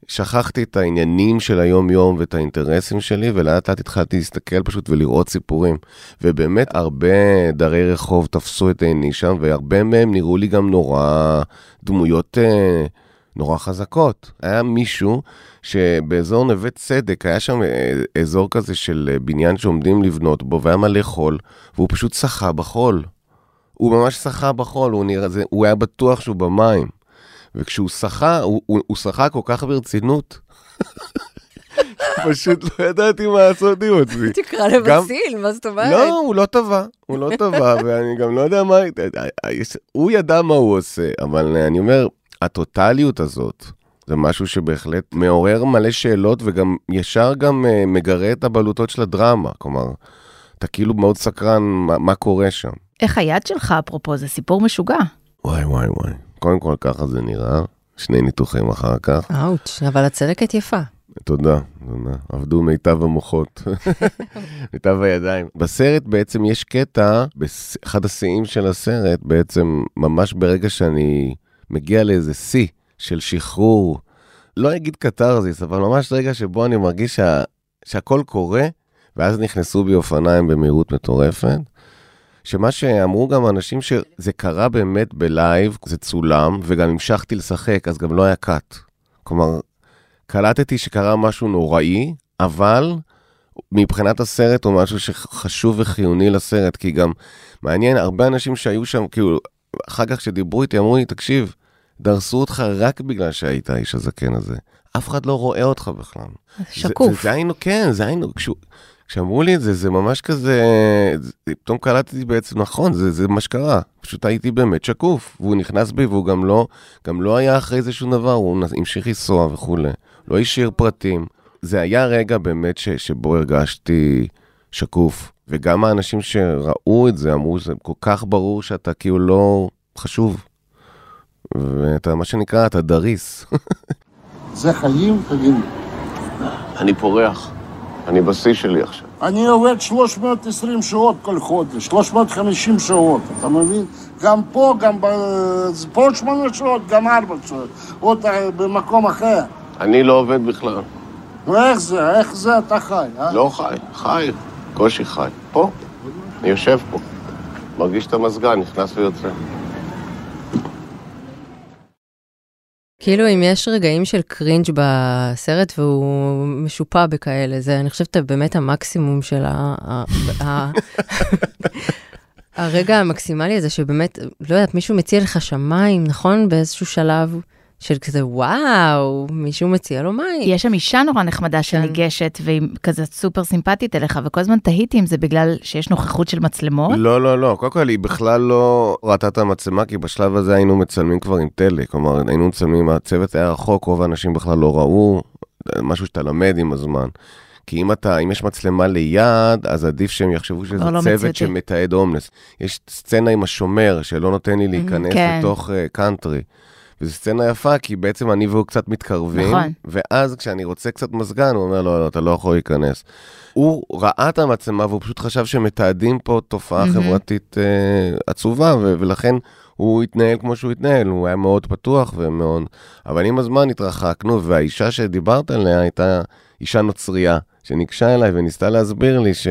I: ששכחתי את העניינים של היום-יום ואת האינטרסים שלי, ולאט לאט התחלתי להסתכל פשוט ולראות סיפורים. ובאמת, הרבה דרי רחוב תפסו את עיני שם, והרבה מהם נראו לי גם נורא דמויות... אה, נורא חזקות. היה מישהו שבאזור נווה צדק, היה שם אה, אזור כזה של אה, בניין שעומדים לבנות בו, והיה מלא חול, והוא פשוט שחה בחול. הוא ממש שחה בחול, הוא, נראה, זה, הוא היה בטוח שהוא במים. וכשהוא שחה, הוא, הוא, הוא שחה כל כך ברצינות, (laughs) פשוט לא ידעתי מה לעשות עם עצמי.
B: תקרא לבסיל, מה זאת אומרת?
I: לא, הוא לא טבע, הוא לא טבע, (laughs) ואני גם לא יודע מה... הוא ידע מה הוא עושה, אבל אני אומר, הטוטליות הזאת, זה משהו שבהחלט מעורר מלא שאלות, וגם ישר גם אה, מגרה את הבלוטות של הדרמה. כלומר, אתה כאילו מאוד סקרן מה, מה קורה שם.
C: איך היד שלך, אפרופו, זה סיפור משוגע.
I: וואי, וואי, וואי. קודם כל, ככה זה נראה. שני ניתוחים אחר כך.
B: אאוץ', אבל הצדקת יפה.
I: תודה, תודה. עבדו מיטב המוחות, (laughs) מיטב הידיים. בסרט בעצם יש קטע, באחד השיאים של הסרט, בעצם ממש ברגע שאני מגיע לאיזה שיא של שחרור, לא אגיד קתרזיס, אבל ממש רגע שבו אני מרגיש שה, שהכל קורה, ואז נכנסו בי אופניים במהירות מטורפת. שמה שאמרו גם אנשים שזה קרה באמת בלייב, זה צולם, וגם המשכתי לשחק, אז גם לא היה קאט. כלומר, קלטתי שקרה משהו נוראי, אבל מבחינת הסרט הוא משהו שחשוב וחיוני לסרט, כי גם מעניין, הרבה אנשים שהיו שם, כאילו, אחר כך כשדיברו איתי, אמרו לי, תקשיב, דרסו אותך רק בגלל שהיית האיש הזקן הזה. אף אחד לא רואה אותך בכלל.
C: שקוף.
I: זה, זה היינו, כן, זה היינו, כשהוא... כשאמרו לי את זה, זה ממש כזה, זה- פתאום קלטתי בעצם, נכון, זה, זה מה שקרה. פשוט הייתי באמת שקוף, והוא נכנס בי, והוא גם לא, גם לא היה אחרי זה שום דבר, הוא המשיך לנסוע וכולי. לא השאיר פרטים. זה היה רגע באמת ש, שבו הרגשתי שקוף. וגם האנשים שראו את זה אמרו, זה כל כך ברור שאתה כאילו לא חשוב. ואתה, מה שנקרא, אתה דריס. (laughs)
G: זה חיים, תגיד.
H: אני פורח. אני בשיא שלי עכשיו.
G: אני עובד 320 שעות כל חודש, 350 שעות, אתה מבין? גם פה, גם ב... פה שמונה שעות, גם ארבע שעות. עוד אה, במקום אחר.
H: אני לא עובד בכלל.
G: נו, איך זה? איך זה אתה חי, אה?
H: לא חי, חי. קושי חי. פה. אני יושב פה. מרגיש את המזגן, נכנס ויוצא.
B: כאילו אם יש רגעים של קרינג' בסרט והוא משופע בכאלה, זה אני חושבת באמת המקסימום של ה... הרגע המקסימלי הזה שבאמת, לא יודעת, מישהו מציע לך שמיים, נכון? באיזשהו שלב של כזה, וואו, מישהו מציע לו מים.
C: יש שם אישה נורא נחמדה שניגשת, והיא כזה סופר סימפטית אליך, וכל הזמן תהיתי אם זה בגלל שיש נוכחות של מצלמות.
I: לא, לא, לא. קודם כל, היא בכלל לא ראתה את המצלמה, כי בשלב הזה היינו מצלמים כבר עם טלה. כלומר, היינו מצלמים, הצוות היה רחוק, רוב האנשים בכלל לא ראו, משהו שאתה למד עם הזמן. כי אם אתה, אם יש מצלמה ליד, אז עדיף שהם יחשבו שזה
C: לא, לא
I: צוות
C: מציאותי.
I: שמתעד הומלס. יש סצנה עם השומר, שלא נותן לי להיכנס
C: כן.
I: לתוך אה, קאנטרי. וזו סצנה יפה, כי בעצם אני והוא קצת מתקרבים,
C: נכון.
I: ואז כשאני רוצה קצת מזגן, הוא אומר, לא, לא, אתה לא יכול להיכנס. הוא ראה את המצלמה והוא פשוט חשב שמתעדים פה תופעה
C: מהמם.
I: חברתית אה, עצובה, ו- ולכן הוא התנהל כמו שהוא התנהל, הוא היה מאוד פתוח ומאוד... אבל עם הזמן התרחקנו, והאישה שדיברת עליה הייתה אישה נוצרייה, שניגשה אליי וניסתה להסביר לי ש...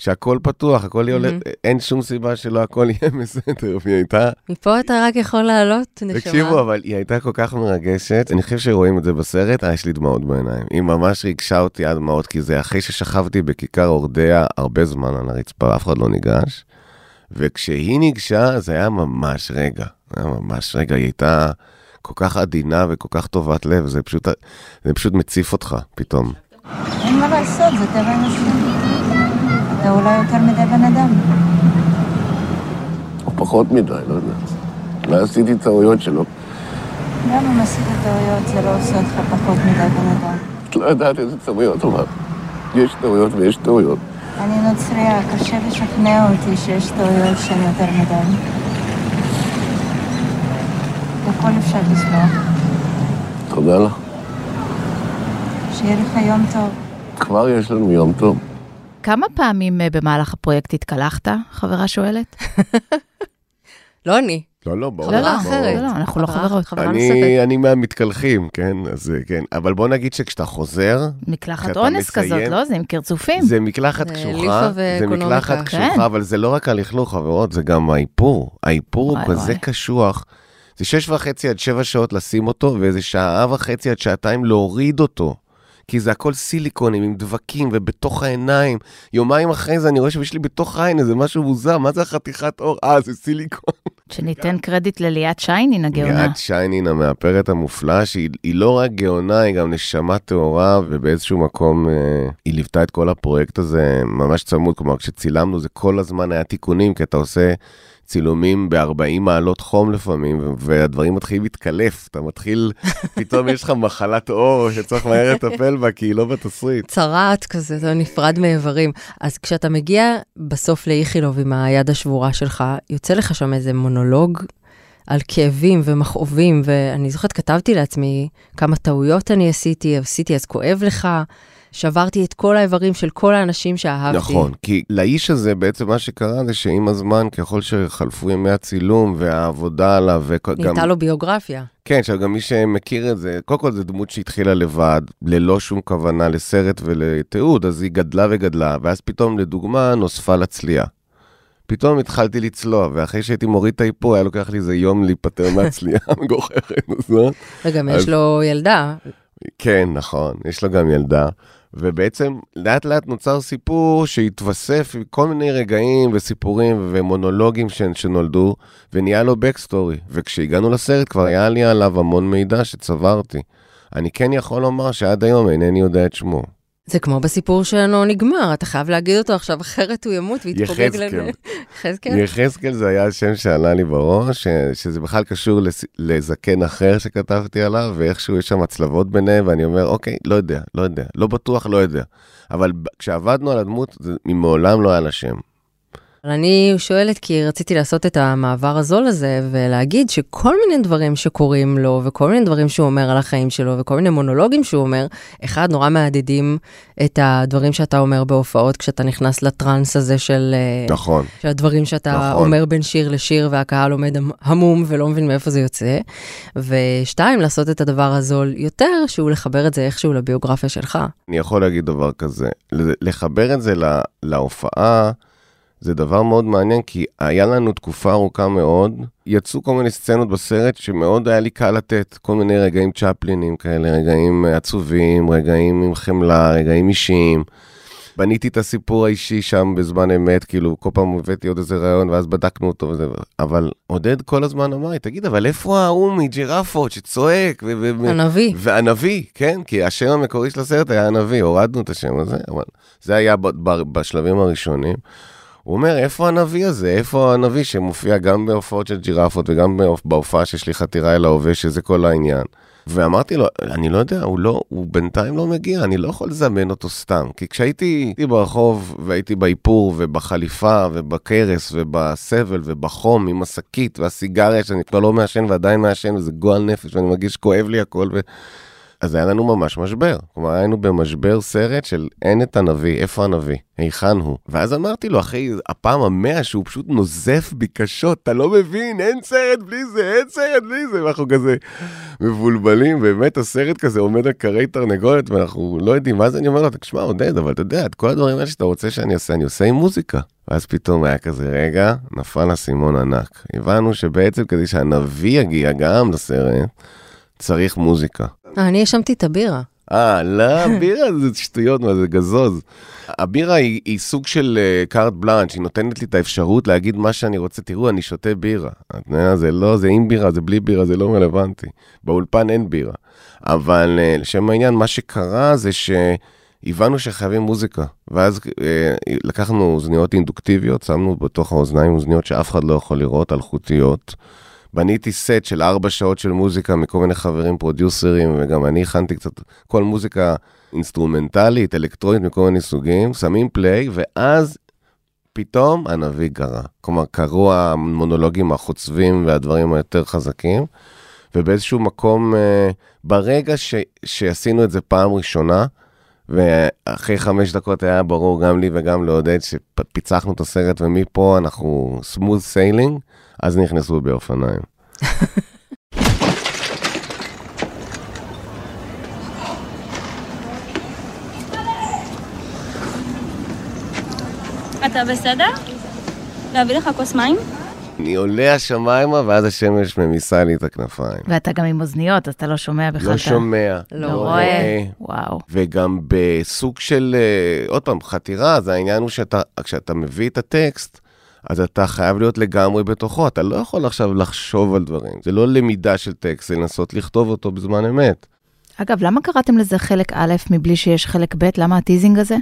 I: שהכל פתוח, הכל יהיה הולך, אין שום סיבה שלא הכל יהיה (laughs) בסדר, והיא הייתה...
B: מפה אתה רק יכול לעלות, נשמה.
I: תקשיבו, אבל היא הייתה כל כך מרגשת, אני חושב שרואים את זה בסרט, אה, יש לי דמעות בעיניים. היא ממש ריגשה אותי עד דמעות, כי זה אחרי ששכבתי בכיכר אורדיה הרבה זמן על הרצפה, אף אחד לא ניגש. וכשהיא ניגשה, זה היה ממש רגע, היה ממש רגע, היא הייתה כל כך עדינה וכל כך טובת לב, זה פשוט, זה פשוט מציף אותך פתאום.
A: אין מה לעשות, זה טבע אנושי. אתה אולי יותר מדי בן אדם.
H: או פחות מדי, לא יודע. אולי עשיתי טעויות שלא.
A: גם אם עשית טעויות, זה לא עושה אותך פחות מדי בן אדם.
H: את לא יודעת איזה טעויות, אבל יש טעויות ויש טעויות.
A: אני נוצריה, קשה לשכנע אותי שיש טעויות שהן יותר מדי. הכל אפשר לסלוח.
H: תודה לך.
A: שיהיה לך יום טוב.
H: כבר יש לנו יום טוב.
C: כמה פעמים אה, במהלך הפרויקט התקלחת, חברה שואלת? (laughs)
B: לא אני.
I: לא, לא, ברור.
B: חברה
C: לא,
B: אחרת.
C: לא, לא, אנחנו לא חברות.
I: אני, מהמתקלחים, כן, אז אה, כן. אבל בוא נגיד שכשאתה חוזר,
C: מקלחת אונס כזאת, לא? זה עם קרצופים.
I: זה מקלחת קשוחה, זה. מקלחת קשוחה,
C: כן.
I: אבל זה לא רק הלכלוך, חברות, זה גם האיפור. האיפור הוא כזה. קשוח. זה שש וחצי עד שבע שעות לשים אותו, ואיזה שעה וחצי עד שעתיים להוריד אותו. כי זה הכל סיליקונים עם דבקים ובתוך העיניים. יומיים אחרי זה אני רואה שיש לי בתוך העין איזה משהו מוזר, מה זה החתיכת עור? אה, זה סיליקון. (laughs)
C: שניתן קרדיט לליאת שיינין הגאונה.
I: ליאת שיינין המאפרת המופלאה, שהיא היא לא רק גאונה, היא גם נשמה טהורה, ובאיזשהו מקום אה, היא ליוותה את כל הפרויקט הזה ממש צמוד. כלומר, כשצילמנו זה כל הזמן היה תיקונים, כי אתה עושה צילומים ב-40 מעלות חום לפעמים, והדברים מתחילים להתקלף. אתה מתחיל, (laughs) פתאום יש לך מחלת עור שצריך מהר לטפל בה, כי היא לא בתסריט.
B: צרעת כזה, אתה נפרד מאיברים. אז כשאתה מגיע בסוף לאיכילוב עם היד השבורה שלך, יוצא לך שם איזה מונולוג על כאבים ומכאובים, ואני זוכרת, כתבתי לעצמי כמה טעויות אני עשיתי, עשיתי אז כואב לך. שברתי את כל האיברים של כל האנשים שאהבתי.
I: נכון, כי לאיש הזה בעצם מה שקרה זה שעם הזמן, ככל שחלפו ימי הצילום והעבודה עליו, וגם...
B: נהייתה לו ביוגרפיה.
I: כן, עכשיו גם מי שמכיר את זה, קודם כל זו דמות שהתחילה לבד, ללא שום כוונה לסרט ולתיעוד, אז היא גדלה וגדלה, ואז פתאום, לדוגמה, נוספה לה צליעה. פתאום התחלתי לצלוע, ואחרי שהייתי מוריד את האיפור, היה לוקח לי איזה יום להיפטר (laughs) מהצליעה המגוחכת הזאת.
B: וגם יש לו ילדה.
I: כן, נכון, יש לו גם ילדה. ובעצם לאט לאט נוצר סיפור שהתווסף עם כל מיני רגעים וסיפורים ומונולוגים. שנולדו, ונהיה לו בקסטורי. וכשהגענו לסרט כבר היה לי עליו המון מידע שצברתי. אני כן יכול לומר שעד היום אינני יודע את שמו.
B: זה כמו בסיפור שלנו נגמר, אתה חייב להגיד אותו עכשיו, אחרת הוא ימות ויתפוגג לנו.
I: יחזקאל. יחזקאל זה היה השם שעלה לי בראש, שזה בכלל קשור לזקן אחר שכתבתי עליו, ואיכשהו יש שם הצלבות ביניהם, ואני אומר, אוקיי, לא יודע, לא יודע, לא בטוח, לא יודע. אבל כשעבדנו על הדמות, זה מעולם לא היה לה שם.
B: אני שואלת כי רציתי לעשות את המעבר הזול הזה ולהגיד שכל מיני דברים שקורים לו וכל מיני דברים שהוא אומר על החיים שלו וכל מיני מונולוגים שהוא אומר, אחד, נורא מהדהדים את הדברים שאתה אומר בהופעות כשאתה נכנס לטראנס הזה של...
I: אה, נכון.
B: של הדברים שאתה נכון. אומר בין שיר לשיר והקהל עומד המום ולא מבין מאיפה זה יוצא. ושתיים, לעשות את הדבר הזול יותר, שהוא לחבר את זה איכשהו לביוגרפיה שלך.
I: אני יכול להגיד דבר כזה, לחבר את זה לה, להופעה. זה דבר מאוד מעניין, כי היה לנו תקופה ארוכה מאוד, יצאו כל מיני סצנות בסרט שמאוד היה לי קל לתת, כל מיני רגעים צ'פלינים כאלה, רגעים עצובים, רגעים עם חמלה, רגעים אישיים. בניתי את הסיפור האישי שם בזמן אמת, כאילו, כל פעם הבאתי עוד איזה רעיון, ואז בדקנו אותו וזה, אבל עודד כל הזמן אמר לי, תגיד, אבל איפה ההוא מג'ירפות שצועק?
B: ו- הנביא.
I: והנביא, כן, כי השם המקורי של הסרט היה הנביא, הורדנו את השם הזה, אבל זה היה בשלבים הראשונים. הוא אומר, איפה הנביא הזה? איפה הנביא שמופיע גם בהופעות של ג'ירפות וגם בהופעה שיש לי חתירה אל ההווה, שזה כל העניין. ואמרתי לו, אני לא יודע, הוא לא, הוא בינתיים לא מגיע, אני לא יכול לזמן אותו סתם. כי כשהייתי ברחוב והייתי באיפור ובחליפה ובקרס ובסבל ובחום עם השקית והסיגריה שאני כבר לא מעשן ועדיין מעשן וזה גועל נפש ואני מרגיש שכואב לי הכל. ו... אז היה לנו ממש משבר. כלומר, היינו במשבר סרט של אין את הנביא, איפה הנביא? היכן הוא? ואז אמרתי לו, אחי, הפעם המאה שהוא פשוט נוזף בי קשות, אתה לא מבין, אין סרט בלי זה, אין סרט בלי זה, ואנחנו כזה מבולבלים, באמת הסרט כזה עומד על כרי תרנגולת, ואנחנו לא יודעים מה זה, אני אומר לו, תשמע, עודד, אבל אתה יודע, את כל הדברים האלה שאתה רוצה שאני אעשה, אני עושה עם מוזיקה. ואז פתאום היה כזה רגע, נפל אסימון ענק. הבנו שבעצם כדי שהנביא יגיע גם לסרט, צריך מוזיקה.
B: אני האשמתי את הבירה.
I: אה, לא, בירה זה שטויות, מה זה גזוז. הבירה היא, היא סוג של קארט uh, בלאנץ', היא נותנת לי את האפשרות להגיד מה שאני רוצה. תראו, אני שותה בירה. זה לא, זה עם בירה, זה בלי בירה, זה לא רלוונטי. באולפן אין בירה. אבל uh, לשם העניין, מה שקרה זה שהבנו שחייבים מוזיקה. ואז לקחנו אוזניות אינדוקטיביות, שמנו בתוך האוזניים אוזניות שאף אחד לא יכול לראות, אלחוטיות. בניתי סט של ארבע שעות של מוזיקה מכל מיני חברים פרודיוסרים, וגם אני הכנתי קצת כל מוזיקה אינסטרומנטלית, אלקטרונית מכל מיני סוגים, שמים play, ואז פתאום הנביא קרה. כלומר, קרו המונולוגים החוצבים והדברים היותר חזקים, ובאיזשהו מקום, אה, ברגע ש, שעשינו את זה פעם ראשונה, ואחרי חמש דקות היה ברור גם לי וגם לעודד שפיצחנו את הסרט, ומפה אנחנו smooth sailing, אז נכנסו באופניים.
J: אתה בסדר? להביא לך כוס מים?
I: אני עולה השמיימה, ואז השמש ממיסה לי את הכנפיים.
C: ואתה גם עם אוזניות, אז אתה לא שומע בכלל.
I: לא שומע.
C: לא, לא רואה. וואו.
I: וגם בסוג של, אה, עוד פעם, חתירה, זה העניין הוא שאתה, כשאתה מביא את הטקסט, אז אתה חייב להיות לגמרי בתוכו, אתה לא יכול עכשיו לחשוב על דברים. זה לא למידה של טקסט, זה לנסות לכתוב אותו בזמן אמת.
C: אגב, למה קראתם לזה חלק א' מבלי שיש חלק ב'? למה הטיזינג הזה?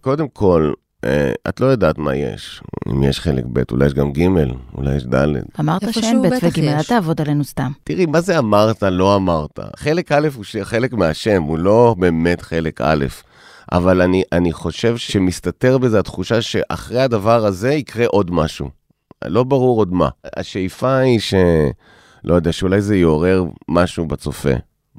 I: קודם כל, אה, את לא יודעת מה יש. אם יש חלק ב', אולי יש גם ג', אולי יש ד'.
C: אמרת שאין ב' וג', אל. תעבוד עלינו סתם.
I: תראי, מה זה אמרת, לא אמרת? חלק א' הוא חלק מהשם, הוא לא באמת חלק א', אבל אני, אני חושב שמסתתר בזה התחושה שאחרי הדבר הזה יקרה עוד משהו. לא ברור עוד מה. השאיפה היא ש... לא יודע, שאולי זה יעורר משהו בצופה.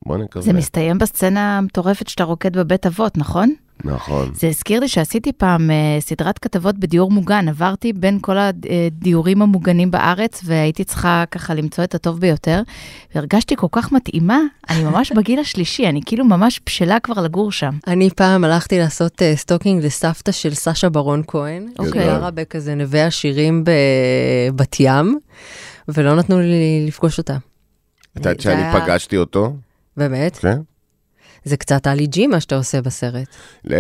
I: בוא נקווה.
C: זה מסתיים בסצנה המטורפת שאתה רוקד בבית אבות, נכון?
I: נכון.
C: זה הזכיר לי שעשיתי פעם אה, סדרת כתבות בדיור מוגן, עברתי בין כל הדיורים המוגנים בארץ, והייתי צריכה ככה למצוא את הטוב ביותר, והרגשתי כל כך מתאימה, אני ממש בגיל השלישי, אני כאילו ממש בשלה כבר לגור שם.
B: אני פעם הלכתי לעשות אה, stalking לסבתא של סשה ברון כהן,
C: אוקיי.
B: שגרה בכזה נווה עשירים בבת ים, ולא נתנו לי לפגוש אותה.
I: את יודעת שאני
B: היה-
I: פגשתי אותו?
B: באמת?
I: כן.
B: זה קצת עלי ג'י מה שאתה עושה בסרט.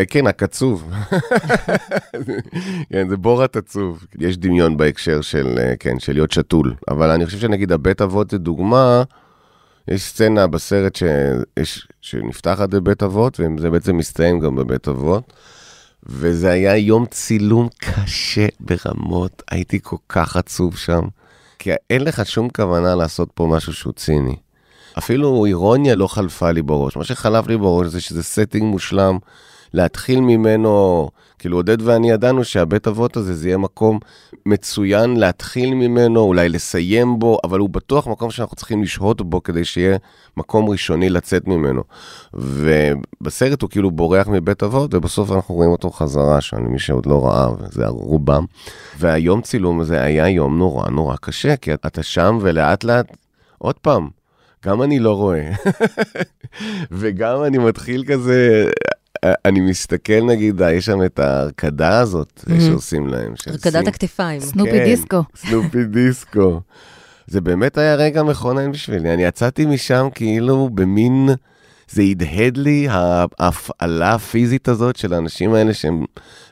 I: כן, העצוב. כן, זה בוראט עצוב. יש דמיון בהקשר של, אה, כן, של להיות שתול. אבל אני חושב שנגיד הבית אבות זה דוגמה, יש סצנה בסרט שיש, שנפתחת בבית אבות, וזה בעצם מסתיים גם בבית אבות. וזה היה יום צילום קשה ברמות, הייתי כל כך עצוב שם. כי אין לך שום כוונה לעשות פה משהו שהוא ציני. אפילו אירוניה לא חלפה לי בראש. מה שחלף לי בראש זה שזה setting מושלם, להתחיל ממנו, כאילו עודד ואני ידענו שהבית אבות הזה זה יהיה מקום מצוין להתחיל ממנו, אולי לסיים בו, אבל הוא בטוח מקום שאנחנו צריכים לשהות בו כדי שיהיה מקום ראשוני לצאת ממנו. ובסרט הוא כאילו בורח מבית אבות, ובסוף אנחנו רואים אותו חזרה שם, למי שעוד לא ראה, וזה רובם. והיום צילום הזה היה יום נורא נורא קשה, כי אתה שם ולאט לאט, עוד פעם, גם אני לא רואה. (laughs) וגם אני מתחיל כזה, אני מסתכל נגיד, יש שם את ההרקדה הזאת
B: Mhm.
I: שעושים להם.
B: הרקדת. הכתפיים.
C: סנופי
I: כן,
C: דיסקו.
I: סנופי דיסקו. זה באמת היה רגע מכונן בשבילי. אני יצאתי משם כאילו במין, זה הדהד לי ההפעלה הפיזית הזאת של האנשים האלה שהם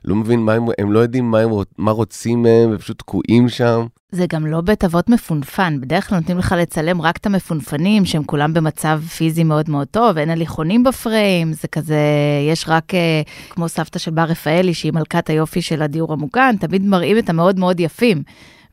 I: לא מבין מה הם, הם לא יודעים מה, הם, מה רוצים מהם, ופשוט תקועים שם.
C: זה גם לא בית אבות מפונפן, בדרך כלל נותנים לך לצלם רק את המפונפנים, שהם כולם במצב פיזי מאוד מאוד טוב, אין הליכונים בפריים, זה כזה, יש רק אה, כמו סבתא של בר רפאלי, שהיא מלכת היופי של הדיור המוגן, תמיד מראים את המאוד מאוד יפים.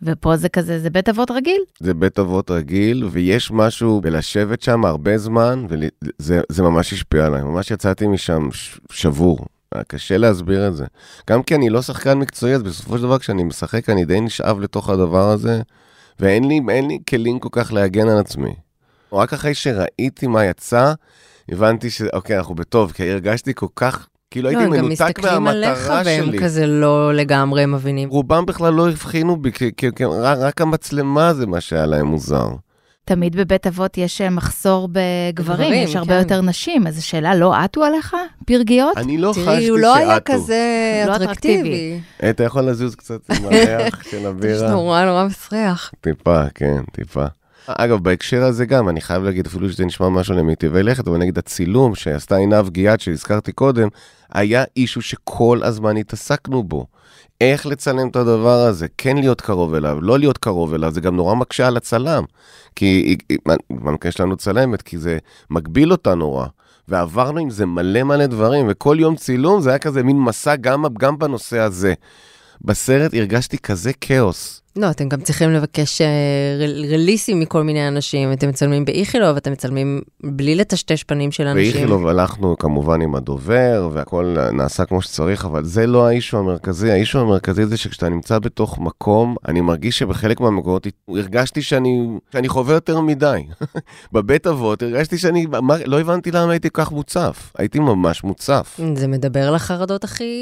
C: ופה זה כזה, זה בית אבות רגיל.
I: זה בית אבות רגיל, ויש משהו בלשבת שם הרבה זמן, וזה זה ממש השפיע עליי. ממש יצאתי משם שבור. קשה להסביר את זה. גם כי אני לא שחקן מקצועי, אז בסופו של דבר כשאני משחק אני די נשאב לתוך הדבר הזה, ואין לי, לי כלים כל כך להגן על עצמי. רק אחרי שראיתי מה יצא, הבנתי שאוקיי, אנחנו בטוב, כי הרגשתי כל כך, כאילו
B: לא,
I: הייתי
B: הם גם
I: מנותק
B: מסתכלים עליך
I: מהמטרה
B: והם
I: שלי.
B: כזה לא לגמרי מבינים.
I: רובם בכלל לא הבחינו בי, כי, כי, כי רק, רק המצלמה זה מה שהיה להם מוזר.
C: תמיד בבית אבות יש אה, מחסור בגברים,
B: גברים,
C: יש הרבה
B: כן.
C: יותר נשים, אז השאלה, לא עטו עליך פרגיות?
I: אני לא חשתי
B: תראי, הוא לא היה
I: שעטו.
B: כזה
C: לא
B: אטרקטיבי.
C: אטרקטיבי.
I: אתה יכול לזוז קצת עם הריח של (laughs) הבירה?
B: נורא נורא מסריח.
I: טיפה, כן, טיפה. אגב, בהקשר הזה גם, אני חייב להגיד, אפילו שזה נשמע משהו למיטיבי לכת, אבל נגיד הצילום שעשתה עינב גיאת, שהזכרתי קודם, היה אישו שכל הזמן התעסקנו בו. איך לצלם את הדבר הזה, כן להיות קרוב אליו, לא להיות קרוב אליו, זה גם נורא מקשה על הצלם. כי במקרה שלנו צלמת, כי זה מגביל אותה נורא. ועברנו עם זה מלא מלא דברים, וכל יום צילום זה היה כזה מין מסע גם, גם בנושא הזה. בסרט הרגשתי כזה כאוס.
B: לא, אתם גם צריכים לבקש אה, רל- רליסים מכל מיני אנשים. אתם מצלמים באיכילוב, אתם מצלמים בלי לטשטש פנים של אנשים.
I: באיכילוב הלכנו כמובן עם הדובר, והכל נעשה כמו שצריך, אבל זה לא האישו המרכזי. האישו המרכזי זה שכשאתה נמצא בתוך מקום, אני מרגיש שבחלק מהמקומות הרגשתי שאני, שאני חווה יותר מדי. (laughs) בבית אבות הרגשתי שאני, מה, לא הבנתי למה הייתי כל כך מוצף. הייתי ממש מוצף.
B: זה מדבר לחרדות הכי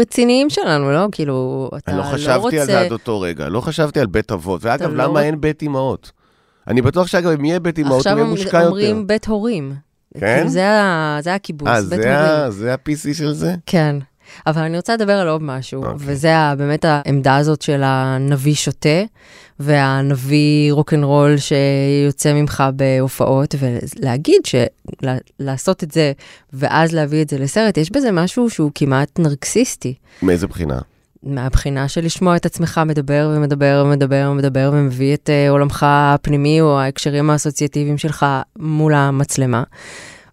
B: רציניים שלנו, לא? כאילו, אתה
I: אני
B: לא
I: לא
B: רוצה...
I: זה עד אותו רגע, לא חשבתי על בית אבות. ואגב,
B: לא
I: למה אין בית אמהות? אני בטוח שאגב, אם יהיה בית אמהות, הוא
B: עכשיו
I: יהיה מושקע יותר.
B: אומרים בית הורים.
I: כן?
B: זה זה הקיבוץ,
I: אה,
B: בית
I: זה
B: הורים.
I: ה- זה ה-PC של זה?
B: כן. אבל אני רוצה לדבר על עוד משהו,
I: אוקיי.
B: וזה באמת העמדה הזאת של הנביא שותה, והנביא רוקנרול שיוצא ממך בהופעות, ולהגיד שלעשות את זה ואז להביא את זה לסרט, יש בזה משהו שהוא כמעט נרקסיסטי.
I: מאיזה בחינה?
B: מהבחינה של לשמוע את עצמך מדבר ומדבר ומדבר ומדבר ומביא את uh, עולמך הפנימי או ההקשרים האסוציאטיביים שלך מול המצלמה.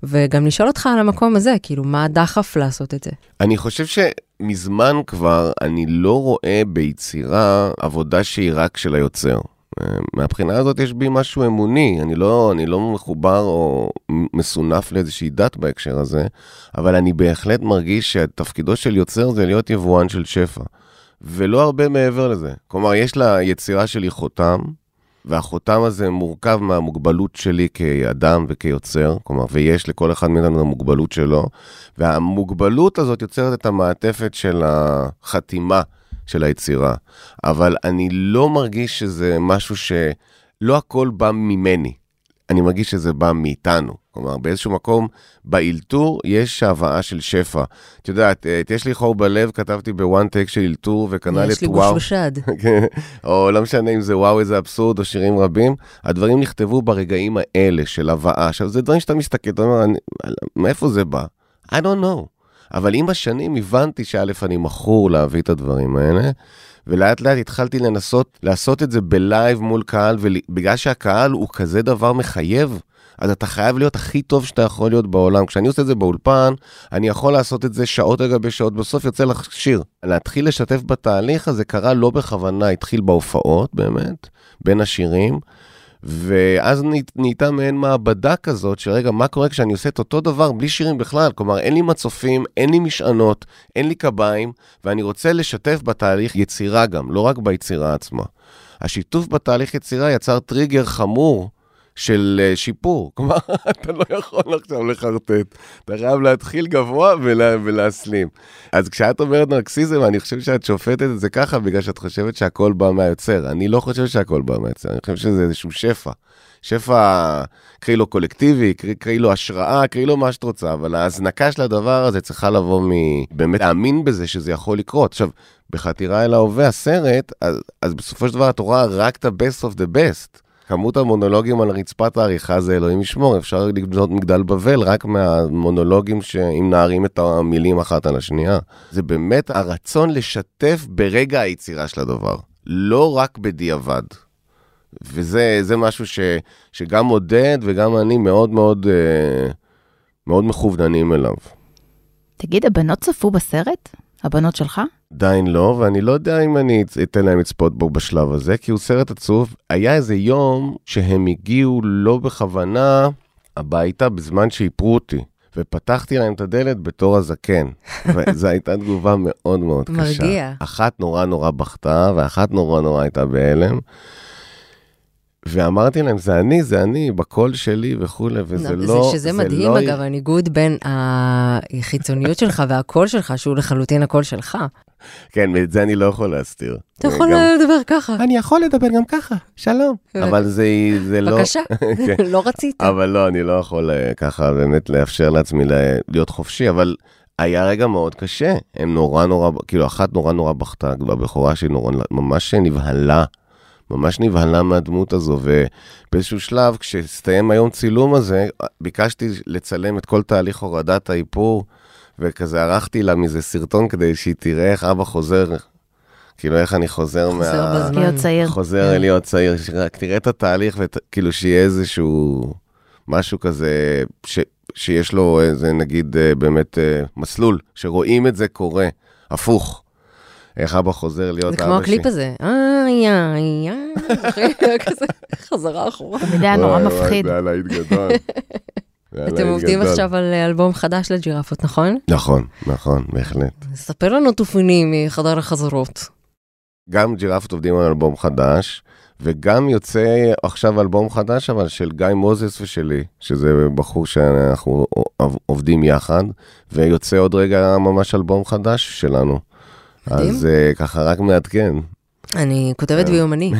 B: וגם לשאול אותך על המקום הזה, כאילו, מה הדחף לעשות את זה?
I: אני חושב שמזמן כבר אני לא רואה ביצירה עבודה שהיא רק של היוצר. מהבחינה הזאת יש בי משהו אמוני, אני לא, אני לא מחובר או מסונף לאיזושהי דת בהקשר הזה, אבל אני בהחלט מרגיש שתפקידו של יוצר זה להיות יבואן של שפע, ולא הרבה מעבר לזה. כלומר, יש ליצירה שלי חותם, והחותם הזה מורכב מהמוגבלות שלי כאדם וכיוצר, כלומר, ויש לכל אחד מאיתנו המוגבלות שלו, והמוגבלות הזאת יוצרת את המעטפת של החתימה. של היצירה, אבל אני לא מרגיש שזה משהו שלא הכל בא ממני, אני מרגיש שזה בא מאיתנו. כלומר, באיזשהו מקום, באלתור יש הבאה של שפע. את יודעת, את יש לי חור בלב, כתבתי בוואן טייק של אלתור, וכנ"ל את וואו.
B: יש לי גוש בשד. (laughs)
I: כן, או לא משנה אם זה וואו, איזה אבסורד, או שירים רבים. הדברים נכתבו ברגעים האלה של הבאה. עכשיו, זה דברים שאתה מסתכל, אתה אומר, מאיפה זה בא? I don't know. אבל עם השנים הבנתי שא', אני מכור להביא את הדברים האלה, ולאט לאט התחלתי לנסות לעשות את זה בלייב מול קהל, ובגלל שהקהל הוא כזה דבר מחייב, אז אתה חייב להיות הכי טוב שאתה יכול להיות בעולם. כשאני עושה את זה באולפן, אני יכול לעשות את זה שעות על גבי שעות, בסוף יוצא לך שיר. להתחיל לשתף בתהליך הזה קרה לא בכוונה, התחיל בהופעות באמת, בין השירים. ואז נהייתה מעין מעבדה כזאת, שרגע, מה קורה כשאני עושה את אותו דבר בלי שירים בכלל? כלומר, אין לי מצופים, אין לי משענות, אין לי קביים, ואני רוצה לשתף בתהליך יצירה גם, לא רק ביצירה עצמה. השיתוף בתהליך יצירה יצר טריגר חמור של uh, שיפור. (laughs) כלומר, אתה לא יכול עכשיו לחרטט, אתה חייב להתחיל גבוה ולה, ולהסלים. אז כשאת אומרת נרקסיזם, אני חושב שאת שופטת את זה ככה בגלל שאת חושבת שהכל בא מהיוצר. אני לא חושב שהכל בא מהיוצר, אני חושב שזה איזשהו שפע. שפע, קראי לו קולקטיבי, קראי, קראי לו השראה, קראי לו מה שאת רוצה, אבל ההזנקה של הדבר הזה צריכה לבוא מבאמת להאמין בזה שזה יכול לקרות. עכשיו, בחתירה אל ההווה, הסרט, אז, אז בסופו של דבר את רואה רק את ה-best of the best. כמות המונולוגים על רצפת העריכה זה אלוהים ישמור, אפשר לבנות מגדל בבל רק מהמונולוגים שאם נערים את המילים אחת על השנייה. זה באמת הרצון לשתף ברגע היצירה של הדבר, לא רק בדיעבד. וזה משהו ש, שגם עודד וגם אני מאוד מאוד, אה, מאוד מכווננים אליו.
C: תגיד, הבנות צפו בסרט? הבנות שלך?
I: עדיין לא, ואני לא יודע אם אני אתן להם לצפות בו בשלב הזה, כי הוא סרט עצוב. היה איזה יום שהם הגיעו לא בכוונה הביתה בזמן שאיפרו אותי. ופתחתי להם את הדלת בתור הזקן. (laughs) וזו הייתה תגובה מאוד מאוד קשה.
B: מרגיע.
I: אחת נורא נורא בכתה, ואחת נורא נורא הייתה בהלם. ואמרתי להם, זה אני, זה אני, בקול שלי וכולי, וזה לא...
B: זה שזה מדהים, לא... אגב, הניגוד בין החיצוניות שלך והקול שלך, שהוא לחלוטין הקול שלך.
I: כן, ואת זה אני לא יכול להסתיר.
B: אתה יכול גם... לדבר ככה.
I: אני יכול לדבר גם ככה, שלום. אבל זה, זה
B: לא... בבקשה, (laughs) כן. לא רצית.
I: אבל לא, אני לא יכול אה, ככה באמת לאפשר לעצמי להיות חופשי, אבל היה רגע מאוד קשה. הם נורא נורא, כאילו, אחת נורא נורא בכתה, הבכורה שלי נורא, ממש נבהלה. ממש נבהלה מהדמות הזו, ובאיזשהו שלב, כשהסתיים היום צילום הזה, ביקשתי לצלם את כל תהליך הורדת האיפור, וכזה ערכתי לה מזה סרטון כדי שהיא תראה איך אבא חוזר, כאילו איך אני חוזר מה...
B: חוזר בזמן. להיות
C: צעיר.
I: חוזר כן. להיות צעיר, רק תראה את התהליך, וכאילו שיהיה איזשהו משהו כזה, ש... שיש לו איזה נגיד אה, באמת אה, מסלול, שרואים את זה קורה, הפוך. איך אבא חוזר להיות אבא
B: שלי. זה כמו הקליפ הזה, איי, איי, איי, (laughs) כזה חזרה אחורה.
C: תמיד היה נורא מפחיד.
I: זה היה להיט גדול. (laughs)
B: אתם עובדים עכשיו על אלבום חדש לג'ירפות, נכון?
I: נכון, נכון, בהחלט.
B: ספר לנו תופנים מחדר החזרות.
I: גם ג'ירפות עובדים על אלבום חדש, וגם יוצא עכשיו אלבום חדש, אבל של גיא מוזס ושלי, שזה בחור שאנחנו עובדים יחד, ויוצא עוד רגע ממש אלבום חדש שלנו. אז uh, ככה רק מעדכן.
B: אני כותבת ביומני.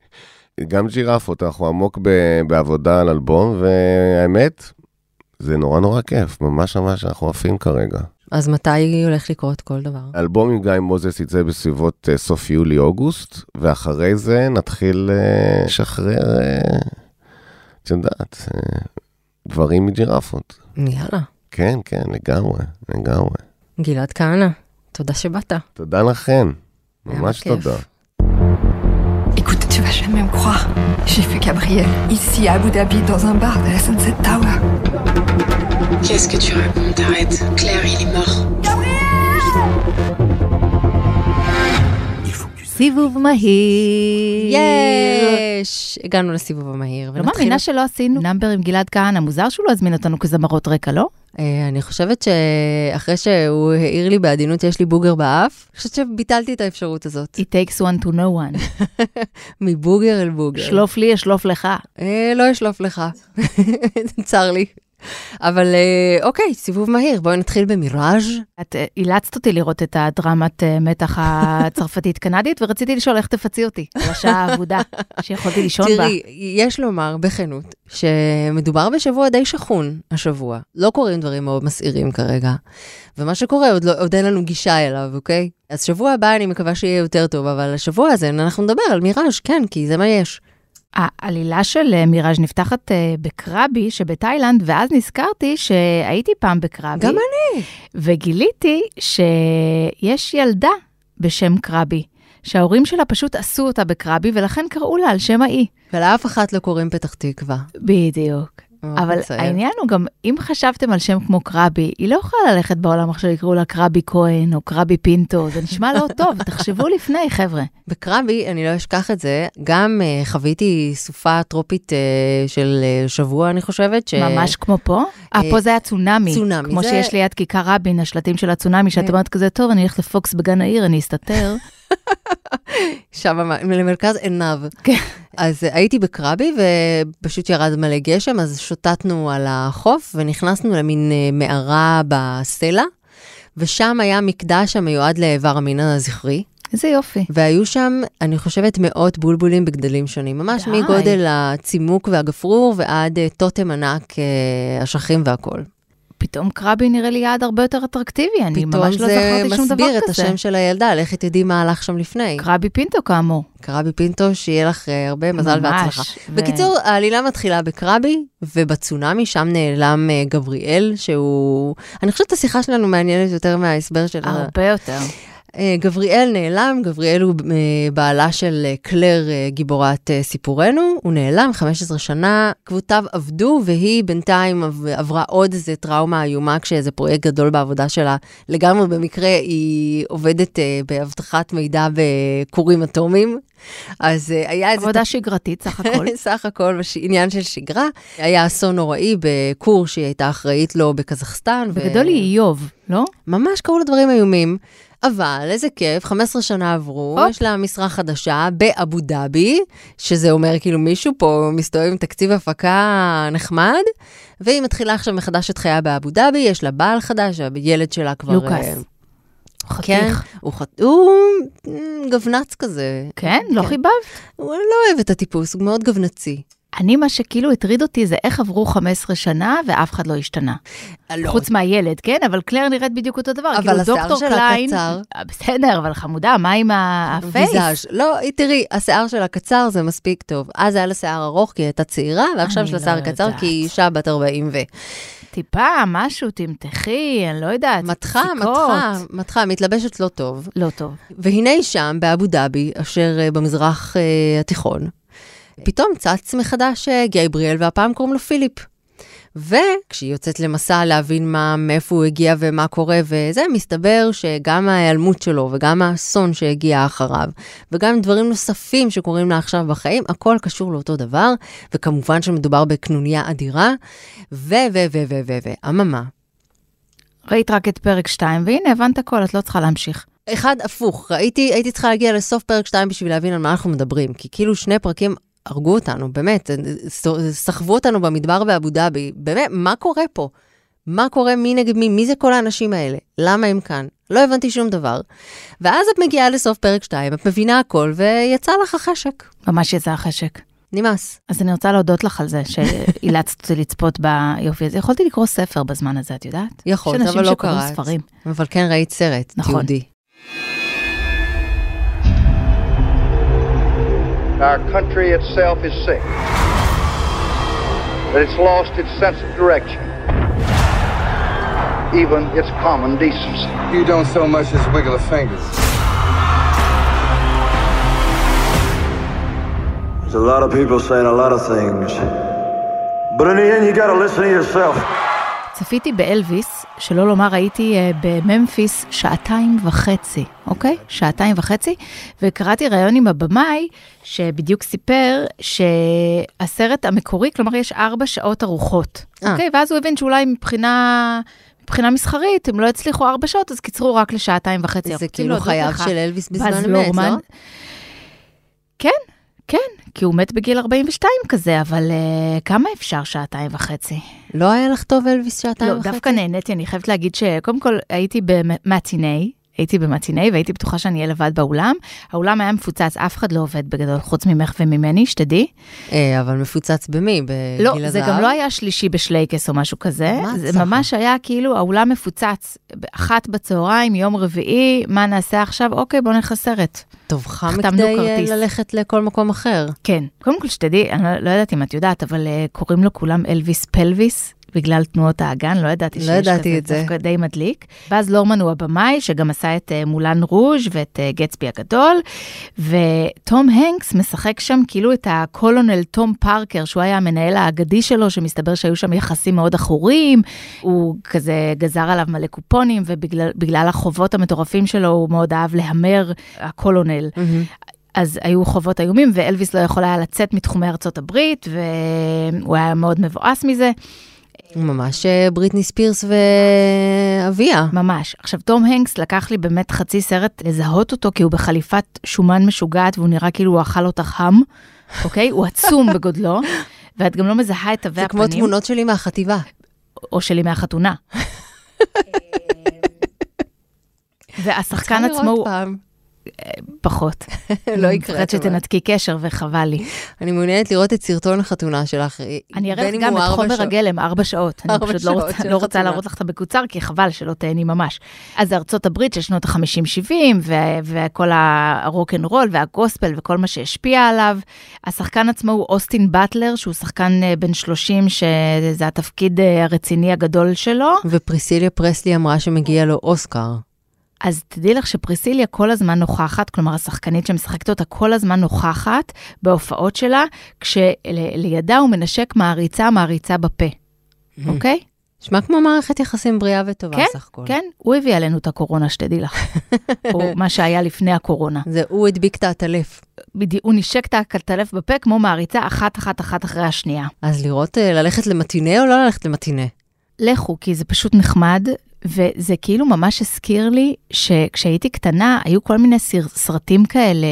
B: (laughs)
I: גם ג'ירפות, אנחנו עמוק ב- בעבודה על אלבום, והאמת, זה נורא נורא כיף, ממש ממש אנחנו עפים כרגע.
B: אז מתי הולך לקרות כל דבר?
I: אלבום עם גיא מוזס יצא בסביבות uh, סוף יולי-אוגוסט, ואחרי זה נתחיל uh, לשחרר, את uh, יודעת, uh, דברים מג'ירפות.
B: יאללה.
I: כן, כן, לגמרי, לגמרי.
B: גלעד כהנא, תודה שבאת.
I: תודה לכן,
B: היה
I: ממש
B: בכיף.
I: תודה.
K: Écoute, tu vas jamais me croire. J'ai fait Gabriel, ici à Abu Dhabi, dans un bar de la Sunset Tower.
L: Qu'est-ce que tu racontes Arrête. Claire, il est mort.
C: סיבוב מהיר.
B: יש! הגענו לסיבוב המהיר.
C: לא מאמינה שלא עשינו נאמבר עם גלעד כהנא, מוזר שהוא לא הזמין אותנו כזמרות רקע, לא?
B: אה, אני חושבת שאחרי שהוא העיר לי בעדינות, יש לי בוגר באף, אני חושבת שביטלתי את האפשרות הזאת.
C: It takes one to know one. (laughs)
B: מבוגר אל בוגר.
C: שלוף לי, אשלוף לך.
B: אה, לא אשלוף לך, (laughs) צר לי. אבל אה, אוקיי, סיבוב מהיר, בואי נתחיל במיראז'.
C: את אה, אילצת אותי לראות את הדרמת אה, מתח הצרפתית-קנדית, ורציתי לשאול איך תפצי אותי על השעה האבודה שיכולתי לישון בה.
B: תראי, יש לומר בכנות, שמדובר בשבוע די שחון השבוע. לא קורים דברים מאוד מסעירים כרגע. ומה שקורה, עוד, לא, עוד אין לנו גישה אליו, אוקיי? אז שבוע הבא אני מקווה שיהיה יותר טוב, אבל השבוע הזה אנחנו נדבר על מיראז', כן, כי זה מה יש.
C: העלילה של אה, מיראז' נפתחת אה, בקרבי שבתאילנד, ואז נזכרתי שהייתי פעם בקרבי.
B: גם אני.
C: וגיליתי שיש ילדה בשם קרבי, שההורים שלה פשוט עשו אותה בקרבי, ולכן קראו לה על שם האי.
B: ולאף אחת לא קוראים פתח תקווה.
C: בדיוק. אבל
B: מצער.
C: העניין הוא גם, אם חשבתם על שם כמו קרבי, היא לא יכולה ללכת בעולם עכשיו יקראו לה קרבי כהן או קרבי פינטו, זה נשמע לא (laughs) טוב, תחשבו לפני, חבר'ה.
B: בקרבי, אני לא אשכח את זה, גם uh, חוויתי סופה טרופית uh, של uh, שבוע, אני חושבת. ש...
C: ממש כמו פה? אה, פה זה היה צונאמי.
B: צונאמי,
C: כמו
B: זה-
C: שיש ליד כיכר רבין, השלטים של הצונאמי, שאת
B: כן.
C: אומרת כזה, טוב, אני אלך לפוקס בגן העיר, אני אסתתר. (laughs)
B: שם למרכז עיניו.
C: כן.
B: אז הייתי בקרבי ופשוט ירד מלא גשם, אז שוטטנו על החוף ונכנסנו למין אה, מערה בסלע, ושם היה מקדש המיועד לאיבר המין הזכרי.
C: איזה יופי.
B: והיו שם, אני חושבת, מאות בולבולים בגדלים שונים, ממש
C: די.
B: מגודל הצימוק והגפרור ועד אה, טוטם ענק, אה, אשכים והכול.
C: פתאום קרבי נראה לי יעד הרבה יותר אטרקטיבי, אני
B: פתאום
C: ממש לא
B: זה
C: זכרתי שום דבר
B: מסביר את
C: כזה.
B: השם של הילדה, לכי תדעי מה הלך שם לפני.
C: קרבי פינטו כאמור.
B: קרבי פינטו, שיהיה לך אה, הרבה מזל
C: ממש,
B: והצלחה.
C: ו-
B: בקיצור, העלילה מתחילה בקרבי, ובצונאמי, שם נעלם אה, גבריאל, שהוא... אני חושבת השיחה שלנו מעניינת יותר מההסבר של... ה-
C: הרבה יותר.
B: אה, גבריאל נעלם, גבריאל הוא אה, בעלה של אה, קלר, גיבורת סיפורנו, הוא נעלם 15 שנה, קבוציו עבדו, והיא בינתיים עב- עברה עוד איזה טראומה איומה, כשאיזה פרויקט גדול בעבודה שלה, לגמרי במקרה היא עובדת באבטחת מידע בכורים אטומיים. אז היה איזה...
C: עבודה שגרתית סך (laughs) הכל.
B: סך הכל. עניין של שגרה. היה אסון נוראי בכור שהיא הייתה אחראית לו בקזחסטן. ו-
C: בגדול היא איוב, לא?
B: ממש קרו לה דברים איומים. אבל איזה כיף, 15 שנה עברו,
C: הופ.
B: יש לה משרה חדשה באבו דאבי, שזה אומר כאילו מישהו פה מסתובב עם תקציב הפקה נחמד, והיא מתחילה עכשיו מחדש את חייה באבו דאבי, יש לה בעל חדש, הילד שלה כבר...
C: לוקאס.
B: אה,
C: חתיך.
B: כן, הוא, חת... הוא אה, גבנץ כזה.
C: כן? לא
B: כן.
C: חיבבת?
B: הוא לא אוהב את הטיפוס, הוא מאוד גבנצי.
C: אני, מה שכאילו הטריד אותי זה איך עברו 15 שנה ואף אחד לא השתנה. חוץ מהילד, כן? אבל קלר נראית בדיוק אותו דבר.
B: אבל
C: כאילו
B: השיער שלה
C: קליין...
B: קצר.
C: אה, בסדר, אבל חמודה, מה עם הפייס?
B: ויזאז'. לא, תראי, השיער שלה קצר, זה מספיק טוב. אז היה לה שיער ארוך כי היא הייתה צעירה, ועכשיו יש לה
C: לא
B: שיער קצר
C: יודעת.
B: כי היא אישה בת 40 ו...
C: טיפה, משהו, תמתחי, אני לא יודעת.
B: מתחה. מתחה, מתחה, מתלבשת לא טוב.
C: לא טוב.
B: והנה היא שם, באבו דאבי, אשר אה, במזרח אה, התיכון, פתאום צץ מחדש אה, גייבריאל, והפעם קוראים לו פיליפ. וכשהיא יוצאת למסע להבין מה, מאיפה הוא הגיע ומה קורה וזה, מסתבר שגם ההיעלמות שלו וגם האסון שהגיע אחריו, וגם דברים נוספים שקורים לה עכשיו בחיים, הכל קשור לאותו דבר, וכמובן שמדובר בקנוניה אדירה, ו, ו, ו, ו, ו, ו, אממה.
C: ראית רק את פרק 2, והנה, הבנת הכל, את לא צריכה להמשיך.
B: אחד, הפוך, ראיתי, הייתי צריכה להגיע לסוף פרק 2 בשביל להבין על מה אנחנו מדברים, כי כאילו שני פרקים הרגו אותנו, באמת, סחבו אותנו במדבר באבו דאבי, באמת, מה קורה פה? מה קורה, מי נגד מי, מי זה כל האנשים האלה? למה הם כאן? לא הבנתי שום דבר. ואז את מגיעה לסוף פרק 2, את מבינה הכל, ויצא לך החשק.
C: ממש יצא החשק.
B: נמאס.
C: אז אני רוצה להודות לך על זה שאילצת אותי לצפות ביופי הזה. יכולתי לקרוא ספר בזמן הזה, את יודעת?
B: יכולת,
C: יש אנשים
B: אבל לא
C: שקוראים
B: קראת.
C: ספרים.
B: אבל כן ראית סרט,
C: נכון.
B: תיעודי.
M: Our country itself is sick. That it's lost its sense of direction. even its common decency.
N: You don't so much as wiggle a finger.
O: There's a lot of people saying a lot of things. But in the end, you gotta listen to yourself.
C: צפיתי באלוויס, שלא לומר הייתי אה, בממפיס שעתיים וחצי, אוקיי? שעתיים וחצי, וקראתי ראיון עם הבמאי, שבדיוק סיפר שהסרט המקורי, כלומר יש ארבע שעות ארוחות,
B: אה.
C: אוקיי? ואז הוא הבין שאולי מבחינה... מבחינה מסחרית, הם לא הצליחו ארבע שעות, אז קיצרו רק לשעתיים וחצי.
B: זה כאילו
C: להודות
B: חייו של אלוויס
C: בז
B: בזמן אמת. לא?
C: כן, כן, כי הוא מת בגיל 42 כזה, אבל uh, כמה אפשר שעתיים וחצי?
B: לא היה לך טוב אלוויס שעתיים
C: לא,
B: וחצי?
C: דווקא נהניתי, אני חייבת להגיד שקודם כל הייתי במטיני, הייתי במטיני והייתי בטוחה שאני אהיה לבד באולם. האולם היה מפוצץ, אף אחד לא עובד בגדול, חוץ ממך וממני, שתדעי.
B: אה, אבל מפוצץ במי? בגיל
C: לא,
B: הזהב?
C: זה גם לא היה שלישי בשלייקס או משהו כזה.
B: מה
C: זה? ממש היה כאילו, האולם מפוצץ, אחת בצהריים, יום רביעי, מה נעשה עכשיו? אוקיי, בוא נלך לסרט.
B: טוב חם
C: החתמנו
B: מכדי אה,
C: כרטיס.
B: ללכת לכל מקום אחר.
C: כן, קודם כל שתדעי, אני לא, לא יודעת אם את יודעת, אבל uh, קוראים לו כולם אלוויס פלוויס. בגלל תנועות האגן, לא ידעתי
B: לא
C: שיש
B: ידעתי
C: כזה,
B: את זה.
C: דווקא די מדליק. באז לורמן הוא הבמאי, שגם עשה את uh, מולן רוז' ואת uh, גטסבי הגדול, וטום הנקס משחק שם כאילו את הקולונל תום פארקר, שהוא היה המנהל האגדי שלו, שמסתבר שהיו שם יחסים מאוד עכורים, הוא כזה גזר עליו מלא קופונים, ובגלל בגלל החובות המטורפים שלו, הוא מאוד אהב להמר, הקולונל. אז היו חובות איומים, ואלוויס לא יכול היה לצאת מתחומי ארצות הברית, והוא היה מאוד מבואס מזה.
B: ממש אה, בריטני ספירס ואביה.
C: ממש. עכשיו, תום הנקס לקח לי באמת חצי סרט לזהות אותו, כי הוא בחליפת שומן משוגעת, והוא נראה כאילו הוא אכל אותה חם, אוקיי? הוא עצום (laughs) בגודלו, ואת גם לא מזהה את תווי
B: זה
C: הפנים.
B: כמו תמונות שלי מהחטיבה.
C: או שלי מהחתונה. (laughs) והשחקן עצמו הוא. פחות.
B: לא (laughs)
C: אני
B: יקרה, את אומרת.
C: שתנתקי קשר וחבל לי.
B: אני מעוניינת לראות את סרטון החתונה שלך.
C: אני אראה לך גם את חומר. הגלם, ארבע שעות. אני פשוט לא רוצה- לא. להראות לך את המקוצר, כי חבל שלא תהני ממש. אז ארצות הברית של שנות ה-50-70, וכל ה rock and roll והגוספל וכל מה שהשפיע עליו. השחקן עצמו הוא אוסטין באטלר, שהוא שחקן אה, בן 30, שזה התפקיד אה, הרציני הגדול שלו.
B: ופריסיליה פרסלי אמרה שמגיע לו אוסקר.
C: אז תדעי לך שפריסיליה כל הזמן נוכחת, כלומר השחקנית שמשחקת אותה כל הזמן נוכחת בהופעות שלה, כשלידה הוא מנשק מעריצה מעריצה בפה, אוקיי?
B: נשמע כמו מערכת יחסים בריאה וטובה
C: כן,
B: סך הכל.
C: כן, הוא הביא עלינו את הקורונה, שתדעי לך. (laughs) או מה שהיה לפני הקורונה.
B: זה הוא הדביק את העטלף.
C: בדיוק, הוא נשק את הכתלף בפה כמו מעריצה אחת אחת אחת אחרי השנייה.
B: אז לראות, אה, ללכת למטינה או לא ללכת למטינה?
C: לכו, כי זה פשוט נחמד, וזה כאילו ממש הזכיר לי שכשהייתי קטנה, היו כל מיני סר, סרטים כאלה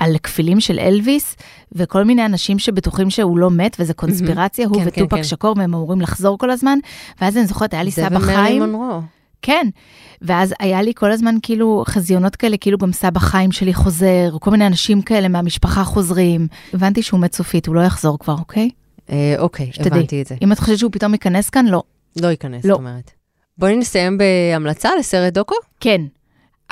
C: על כפילים של אלוויס, וכל מיני אנשים שבטוחים שהוא לא מת, וזה קונספירציה, הוא
B: כן, כן,
C: וטופק
B: כן.
C: שקור, והם אמורים לחזור כל הזמן, ואז אני זוכרת, היה לי סבא חיים. כן, ואז היה לי כל הזמן כאילו חזיונות כאלה, כאילו גם סבא חיים שלי חוזר, כל מיני אנשים כאלה מהמשפחה חוזרים. הבנתי שהוא מת סופית, הוא לא יחזור כבר, אוקיי?
B: אה, אוקיי,
C: שתדעי.
B: הבנתי את זה.
C: אם את חושבת שהוא פתאום ייכנס כאן, לא.
B: לא ייכנס,
C: לא.
B: זאת אומרת. בואי נסיים בהמלצה לסרט דוקו,
C: כן,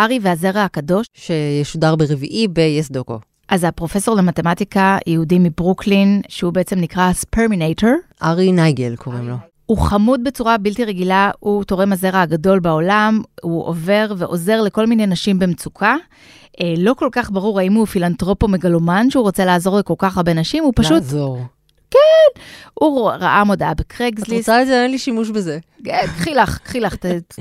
C: ארי והזרע הקדוש,
B: שישודר ברביעי ב-yes דוקו.
C: אז הפרופסור למתמטיקה יהודי מברוקלין, שהוא בעצם נקרא ספרמינטור,
B: ארי נייגל קוראים לו.
C: הוא חמוד בצורה בלתי רגילה, הוא תורם הזרע הגדול בעולם, הוא עובר ועוזר לכל מיני נשים במצוקה. אה, לא כל כך ברור האם הוא פילנטרופו מגלומן, שהוא רוצה לעזור לכל כך הרבה נשים, הוא פשוט,
B: לעזור.
C: הוא ראה מודעה
B: את
C: בקרייגסליסט.
B: רוצה את זה? אין לי שימוש בזה.
C: כן, קחי לך, קחי לך,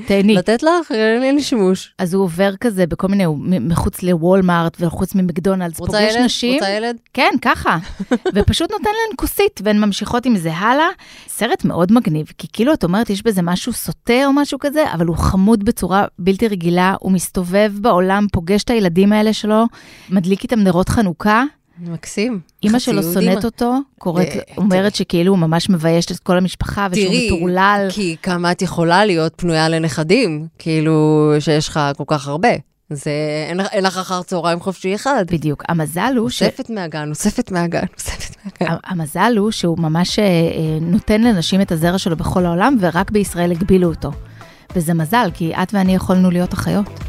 C: תהני.
B: לתת לך? אין לי שימוש.
C: אז הוא עובר כזה בכל מיני, מחוץ לוולמארט וחוץ ממקדונלדס,
B: רוצה
C: פוגש
B: ילד?
C: נשים.
B: רוצה ילד?
C: כן, ככה. (laughs) ופשוט נותן להן כוסית, והן ממשיכות עם זה הלאה. סרט מאוד מגניב, כי כאילו את אומרת, יש בזה משהו סוטה או משהו כזה, אבל הוא חמוד בצורה בלתי רגילה, הוא מסתובב בעולם, פוגש את הילדים האלה שלו, מדליק איתם נרות חנוכה.
B: מקסים.
C: אימא שלו שונאת אותו, קוראת,
B: אה,
C: אומרת שכאילו הוא ממש מבייש את כל המשפחה, ושהוא
B: תראי,
C: מטורלל.
B: כי כמה את יכולה להיות פנויה לנכדים, כאילו שיש לך כל כך הרבה. זה, אין, אין לך אחר צהריים חופשי אחד.
C: בדיוק. המזל הוא ש...
B: אוספת מהגן, אוספת מהגן, (laughs) אוספת מהגן.
C: המזל הוא שהוא ממש אה, אה, נותן לנשים את הזרע שלו בכל העולם, ורק בישראל הגבילו אותו. וזה מזל, כי את ואני יכולנו להיות אחיות.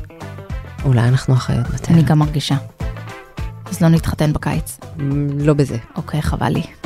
B: אולי אנחנו אחיות בטבע.
C: אני גם מרגישה. אז לא נתחתן בקיץ.
B: לא בזה.
C: אוקיי, חבל לי.